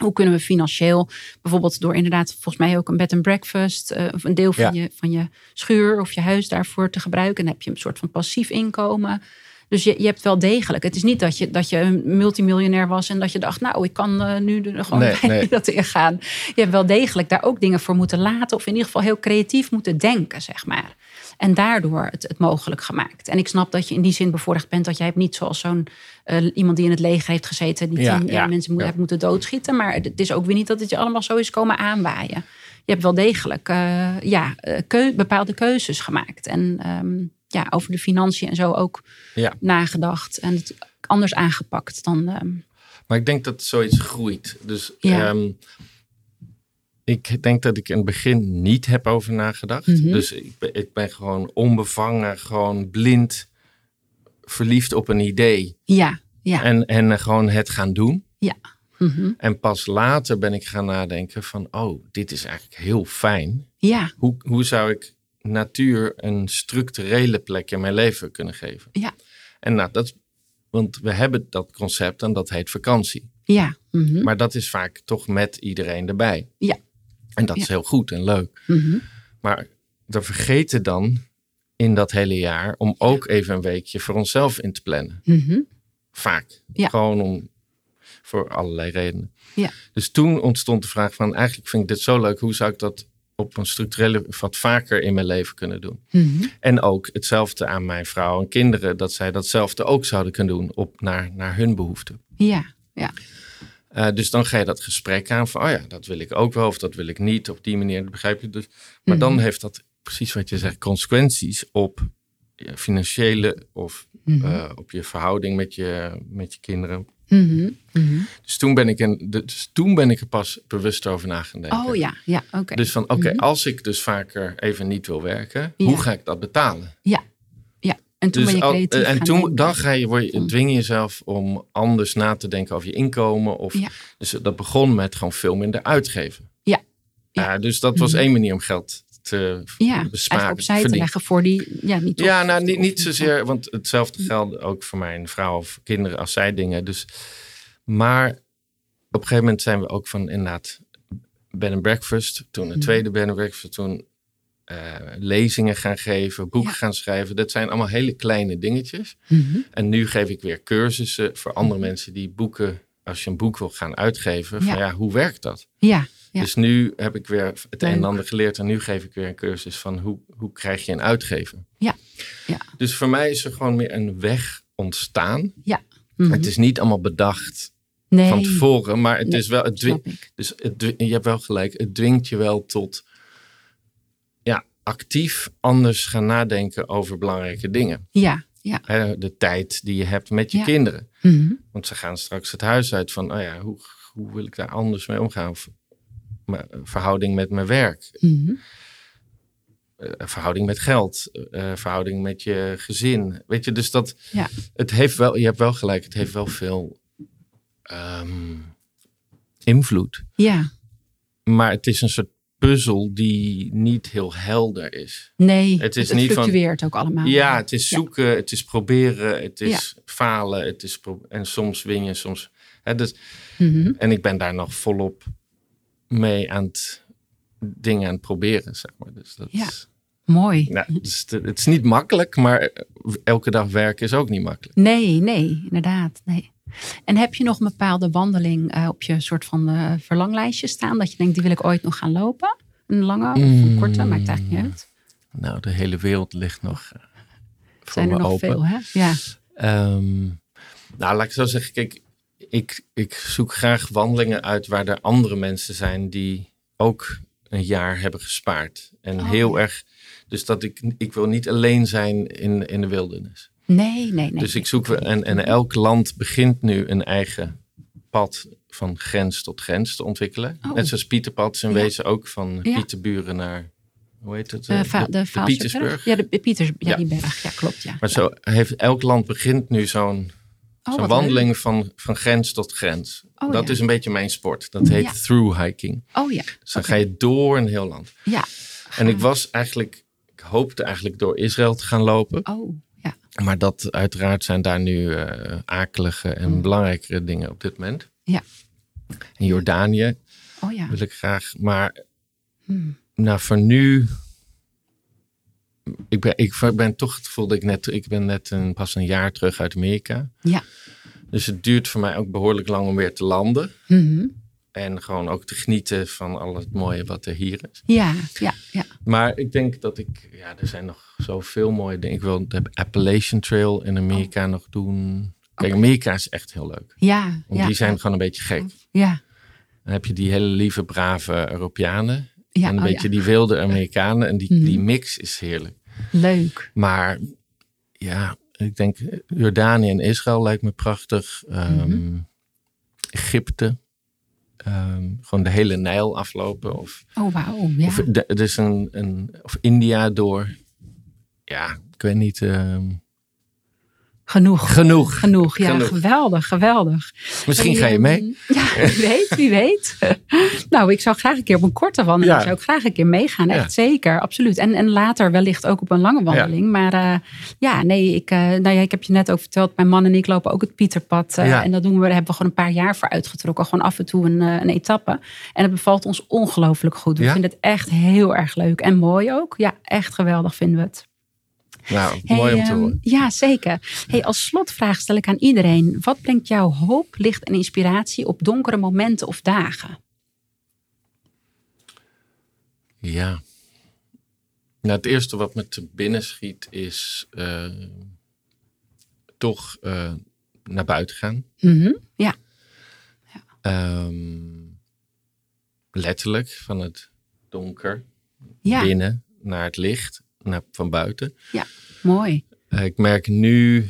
hoe kunnen we financieel, bijvoorbeeld door inderdaad volgens mij ook een bed and breakfast, eh, of een deel van,
Ja.
je, van je schuur of je huis daarvoor te gebruiken. Dan heb je een soort van passief inkomen. Dus je, je hebt wel degelijk. Het is niet dat je, dat je een multimiljonair was en dat je dacht, nou, ik kan eh, nu er gewoon
Nee,
bij
nee.
dat ingaan. Je hebt wel degelijk daar ook dingen voor moeten laten, of in ieder geval heel creatief moeten denken, zeg maar. En daardoor het, het mogelijk gemaakt. En ik snap dat je in die zin bevoorrecht bent dat jij hebt niet zoals zo'n eh, iemand die in het leger heeft gezeten, die
Ja,
tien jaar
ja,
mensen moet,
ja.
hebt moeten doodschieten. Maar het is ook weer niet dat het je allemaal zo is komen aanwaaien. Je hebt wel degelijk eh, ja, keu- bepaalde keuzes gemaakt. En ehm, ja, over de financiën en zo ook
Ja.
nagedacht. En het anders aangepakt dan. ehm,
Maar ik denk dat zoiets groeit. Dus
Ja.
ehm, ik denk dat ik in het begin niet heb over nagedacht.
Mhm.
Dus ik ben, ik ben gewoon onbevangen, gewoon blind verliefd op een idee.
ja, ja.
En, en gewoon het gaan doen.
mhm,
En pas later ben ik gaan nadenken van, oh, dit is eigenlijk heel fijn.
ja,
Hoe, hoe zou ik natuur een structurele plek in mijn leven kunnen geven?
Ja.
En nou, dat want we hebben dat concept en dat heet vakantie.
ja. mhm,
Maar dat is vaak toch met iedereen erbij.
Ja.
En dat is heel goed en leuk.
mhm.
Maar we vergeten dan in dat hele jaar om ook even een weekje voor onszelf in te plannen.
mhm.
Vaak.
Ja.
Gewoon om, voor allerlei redenen.
Ja.
Dus toen ontstond de vraag van, eigenlijk vind ik dit zo leuk. Hoe zou ik dat op een structurele wat vaker in mijn leven kunnen doen.
Mhm.
En ook hetzelfde aan mijn vrouw en kinderen, dat zij datzelfde ook zouden kunnen doen op naar, naar hun behoeften.
Ja, ja.
Uh, dus dan ga je dat gesprek aan van, oh ja, dat wil ik ook wel of dat wil ik niet op die manier, begrijp je dus. Maar dan
Mhm.
heeft dat precies wat je zegt, consequenties op financiële of
Mhm.
eh, op je verhouding met je, met je kinderen.
Mhm. Mhm.
Dus toen ben ik, een, dus toen ben ik er pas bewust over na gaan denken.
Oh ja, ja, oké.
Dus van, oké,
Mhm.
als ik dus vaker even niet wil werken,
Ja.
hoe ga ik dat betalen?
Ja, ja. En toen
Dus
ben je
al-
creatief
en toen,
denken.
dan ga je, word je, dwing je jezelf om anders na te denken over je inkomen. Of,
Ja.
Dus dat begon met gewoon veel minder uitgeven.
Ja. Ja.
Dus dat was één manier om geld te
Ja, opzij te leggen voor die... Ja, niet
Ja, nou niet, niet zozeer, want hetzelfde geldt ook voor mijn vrouw of kinderen als zij dingen. Dus, maar op een gegeven moment zijn we ook van inderdaad bed and breakfast. Toen een
Mhm.
tweede bed and breakfast. Toen eh, lezingen gaan geven, boeken
Ja.
gaan schrijven. Dat zijn allemaal hele kleine dingetjes.
Mhm.
En nu geef ik weer cursussen voor andere mensen die boeken, als je een boek wil gaan uitgeven. Van
ja,
hoe werkt dat?
Ja, Ja.
Dus nu heb ik weer het een en ander geleerd. En nu geef ik weer een cursus van hoe, hoe krijg je een uitgever.
Ja. Ja.
Dus voor mij is er gewoon meer een weg ontstaan.
Mhm.
Het is niet allemaal bedacht
nee,
van tevoren. Maar het
Nee,
is wel, het dwing-
snap ik.
dus het, je hebt wel gelijk. Het dwingt je wel tot ja, actief anders gaan nadenken over belangrijke dingen.
Ja, ja.
De tijd die je hebt met je
Ja.
kinderen.
Mhm.
Want ze gaan straks het huis uit van, oh ja, hoe, hoe wil ik daar anders mee omgaan? Of, verhouding met mijn werk,
Mhm.
eh, verhouding met geld, eh, verhouding met je gezin. Weet je, dus dat,
Ja.
het heeft wel, je hebt wel gelijk, het heeft wel veel ehm, invloed.
Ja,
Maar het is een soort puzzel die niet heel helder is.
nee.
Het is
het,
niet van-
fluctueert ook allemaal.
Ja, het is
Ja.
zoeken, het is proberen, het is falen, het is en soms win je, soms. Hè, dus,
Mhm.
en ik ben daar nog volop mee aan het dingen aan het proberen, zeg maar. Dus dat
Ja.
is,
Mooi.
nou, het, is, het is niet makkelijk, maar elke dag werken is ook niet makkelijk.
Nee, nee, inderdaad. Nee. En heb je nog een bepaalde wandeling eh, op je soort van eh, verlanglijstje staan? Dat je denkt, die wil ik ooit nog gaan lopen? Een lange of een
Mm.
korte, maakt eigenlijk niet uit.
Nou, de hele wereld ligt nog eh, voor
Zijn er
me
nog
open.
veel, hè? Ja.
Ehm, nou, laat ik zo zeggen. Kijk, ik, ik zoek graag wandelingen uit waar er andere mensen zijn die ook een jaar hebben gespaard. En
Oh,
heel erg. Dus dat ik, ik wil niet alleen zijn in, in de wildernis.
Nee, nee, nee.
dus ik zoek. En, en elk land begint nu een eigen pad van grens tot grens te ontwikkelen.
Oh.
Net zoals Pieterpad is in
Ja.
wezen ook van
Ja.
Pieterburen naar. Hoe heet het?
De,
eh,
Va-
de-
de,
Pietersburg.
Ja, de, de Pieters, ja,
Ja.
die berg. Ja, klopt. Ja.
Maar zo heeft elk land begint nu zo'n
Oh,
Zo'n wandeling van, van grens tot grens.
Oh,
dat
ja.
is een beetje mijn sport. Dat heet
Ja.
through hiking.
Oh ja.
Dus dan ga je door een heel land.
Ja.
En ik was eigenlijk, ik hoopte eigenlijk door Israël te gaan lopen.
Oh, ja.
Maar dat uiteraard zijn daar nu eh, akelige en
Mm.
belangrijkere dingen op dit moment.
Ja.
In Jordanië
Oh ja.
wil ik graag. Maar
Hmm.
nou, voor nu. Ik ben, ik ben toch het gevoel dat ik net. Ik ben net een, pas een jaar terug uit Amerika.
Ja.
Dus het duurt voor mij ook behoorlijk lang om weer te landen.
Mhm.
En gewoon ook te genieten van al het mooie wat er hier is.
Ja, ja, ja.
Maar ik denk dat ik, ja, er zijn nog zoveel mooie dingen. Ik wil de Appalachian Trail in Amerika nog doen. Kijk. Amerika is echt heel leuk.
Ja,
Want
ja.
die zijn gewoon een beetje gek.
Ja,
Dan heb je die hele lieve, brave Europeanen.
ja,
en een
oh
beetje die wilde Amerikanen. En die,
Mhm.
die mix is heerlijk.
Leuk.
Maar ja, ik denk Jordanië en Israël lijkt me prachtig. Ehm,
Mhm.
Egypte. Ehm, gewoon de hele Nijl aflopen. Of
Oh, wauw. Ja.
Of de- een, een of India door. Ja, ik weet niet. ehm,
Genoeg.
genoeg.
Genoeg, ja,
Genoeg.
geweldig, geweldig.
Misschien ga je
ehm,
mee.
Ja, wie weet, wie weet. nou, ik zou graag een keer op een korte wandeling,
Ja.
zou ik graag een keer meegaan.
Ja.
Echt zeker, absoluut. En, en later wellicht ook op een lange wandeling. Maar eh, ja, nee, ik, eh, nou ja, ik heb je net ook verteld, mijn man en ik lopen ook het Pieterpad. eh. En dat doen we, daar hebben we gewoon een paar jaar voor uitgetrokken. Gewoon af en toe een, een etappe. En het bevalt ons ongelooflijk goed. We vinden het echt heel erg leuk en mooi ook. Ja, echt geweldig vinden we het.
Nou,
Hey,
mooi om te
ehm,
horen.
Ja, zeker. Hey, als slotvraag stel ik aan iedereen. Wat brengt jou hoop, licht en inspiratie op donkere momenten of dagen?
Ja. Nou, het eerste wat me te binnen schiet is uh, toch uh, naar buiten gaan.
Mhm, Ja.
Um, letterlijk van het donker
Ja.
binnen naar het licht, naar, van buiten.
Ja, mooi.
Uh, ik merk nu,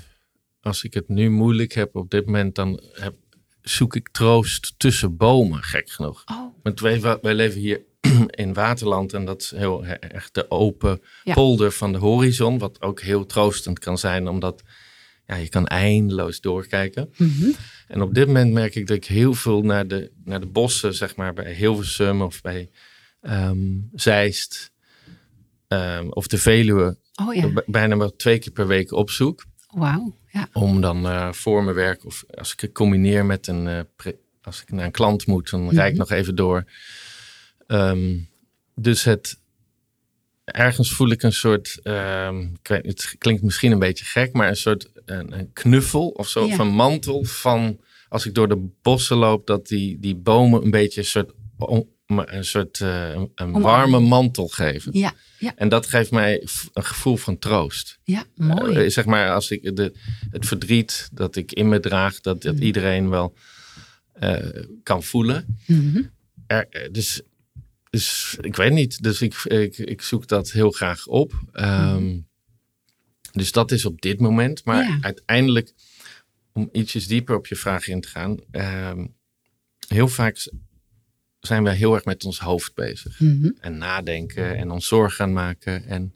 als ik het nu moeilijk heb op dit moment, dan heb, zoek ik troost tussen bomen, gek genoeg.
Oh,
Want wij, wij leven hier in Waterland en dat is heel he- echt de open
Ja.
polder van de horizon. Wat ook heel troostend kan zijn, omdat ja, je kan eindeloos doorkijken.
mhm.
En op dit moment merk ik dat ik heel veel naar de, naar de bossen, zeg maar, bij Hilversum of bij ehm, Zeist ehm, of de Veluwe,
oh ja.
bijna wel twee keer per week opzoek.
Wauw. Ja.
Om dan eh, voor mijn werk, of als ik het combineer met een, eh, pre- als ik naar een klant moet, dan rijd ik nog even door. Ehm, dus het, ergens voel ik een soort, ehm, ik weet, het klinkt misschien een beetje gek, maar een soort een, een knuffel of zo,
Ja.
of een mantel van, als ik door de bossen loop, dat die, die bomen een beetje een soort, een soort eh, een,
Omarmen.
warme mantel geven.
Ja. Ja.
En dat geeft mij een gevoel van troost.
Ja, mooi.
Eh, zeg maar, als ik de, het verdriet dat ik in me draag, dat, dat iedereen wel eh, kan voelen. Er, eh, dus, dus ik weet niet. Dus ik, ik, ik zoek dat heel graag op. Ehm, Dus dat is op dit moment. Maar
Ja.
uiteindelijk, om ietsjes dieper op je vraag in te gaan. ehm, heel vaak zijn wij heel erg met ons hoofd bezig.
Mhm.
En nadenken en ons zorgen gaan maken. En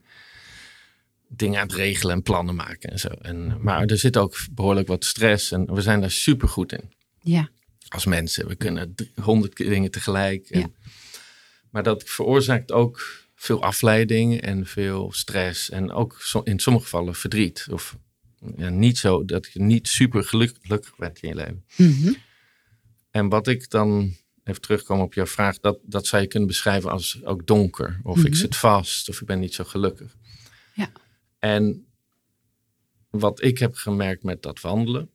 dingen aan het regelen en plannen maken en zo. En, maar er zit ook behoorlijk wat stress. En we zijn daar super goed in.
Ja.
Als mensen. We kunnen honderd dingen tegelijk. En,
Ja.
Maar dat veroorzaakt ook veel afleiding en veel stress. En ook so- in sommige gevallen verdriet. Of ja, niet zo dat je niet super geluk- gelukkig bent in je leven.
Mhm.
En wat ik dan even terugkomen op jouw vraag, dat, dat zou je kunnen beschrijven als ook donker. Of ik
Mhm.
zit vast, of ik ben niet zo gelukkig.
Ja.
En wat ik heb gemerkt met dat wandelen,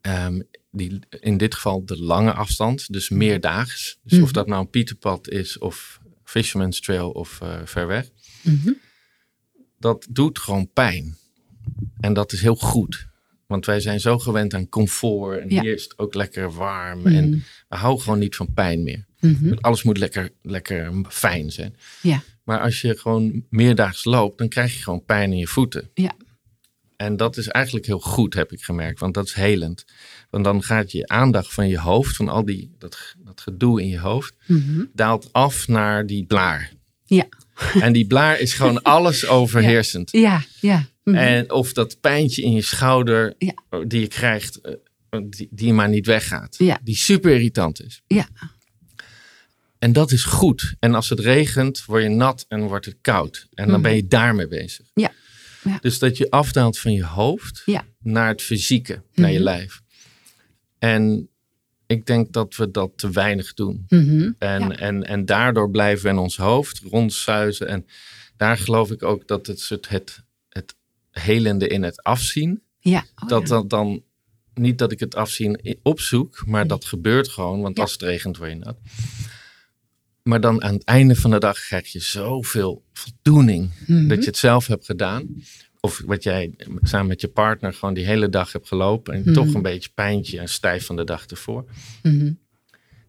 ehm, die, in dit geval de lange afstand, dus meerdaags. Dus of
Mhm.
dat nou een Pieterpad is, of Fisherman's Trail, of eh, ver weg.
Mhm.
Dat doet gewoon pijn. En dat is heel goed. Want wij zijn zo gewend aan comfort. En
Ja.
hier is het ook lekker warm. En
Mhm.
We houden gewoon niet van pijn meer.
Mhm.
Alles moet lekker, lekker fijn zijn.
Ja.
Maar als je gewoon meerdaags loopt, dan krijg je gewoon pijn in je voeten.
Ja.
En dat is eigenlijk heel goed, heb ik gemerkt. Want dat is helend. Want dan gaat je aandacht van je hoofd, van al die, dat, dat gedoe in je hoofd,
Mhm.
daalt af naar die blaar.
Ja.
En die blaar is gewoon alles overheersend.
Ja. Ja. Mhm.
En of dat pijntje in je schouder
Ja.
die je krijgt, eh, die, die maar niet weggaat.
Ja.
Die super irritant is.
Ja.
En dat is goed. En als het regent, word je nat en wordt het koud. En dan
Mhm.
ben je daarmee bezig.
Ja. Ja.
Dus dat je afdaalt van je hoofd
Ja.
naar het fysieke, naar je
Mhm.
lijf. En ik denk dat we dat te weinig doen.
Mhm.
En,
Ja.
en, en daardoor blijven we in ons hoofd rondzuizen. En daar geloof ik ook dat het, soort het, het helende in het afzien.
Ja. Oh,
dat dat dan niet dat ik het afzien opzoek, maar dat gebeurt gewoon. Want
Ja.
als het regent, word je nat. Maar dan aan het einde van de dag krijg je zoveel voldoening
Mhm.
dat je het zelf hebt gedaan. Of wat jij samen met je partner gewoon die hele dag hebt gelopen. En
Mhm.
toch een beetje pijntje en stijf van de dag ervoor.
Mhm.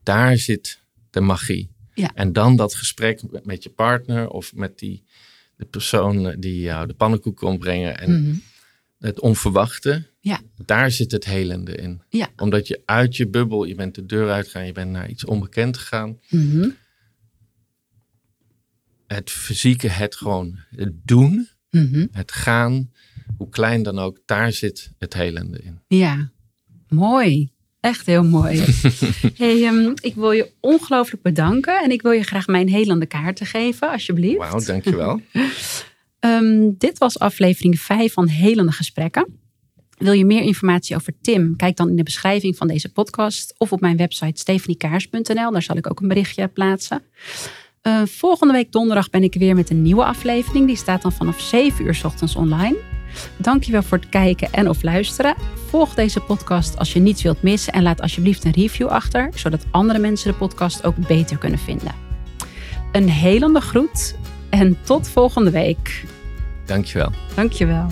Daar zit de magie.
Ja.
En dan dat gesprek met- je partner of met die, de persoon die jou de pannenkoek komt brengen. En
Mhm.
Het onverwachte,
Ja.
daar zit het helende in.
Ja.
Omdat je uit je bubbel, je bent de deur uitgegaan, je bent naar iets onbekend gegaan.
Mhm.
Het fysieke, het gewoon het doen,
Mhm.
het gaan, hoe klein dan ook, daar zit het helende in.
Ja, mooi. Echt heel mooi. hey, ehm, ik wil je ongelooflijk bedanken en ik wil je graag mijn helende kaarten geven, alsjeblieft.
Wauw, dankjewel.
Ehm, dit was aflevering 5 van Helende Gesprekken. Wil je meer informatie over Tim? Kijk dan in de beschrijving van deze podcast of op mijn website stefaniekaars.nl. Daar zal ik ook een berichtje plaatsen. Eh, volgende week donderdag ben ik weer met een nieuwe aflevering. Die staat dan vanaf 7 uur ochtends online. Dankjewel voor het kijken en of luisteren. Volg deze podcast als je niets wilt missen en laat alsjeblieft een review achter, zodat andere mensen de podcast ook beter kunnen vinden. een helende groet en tot volgende week.
Dankjewel.
Dankjewel.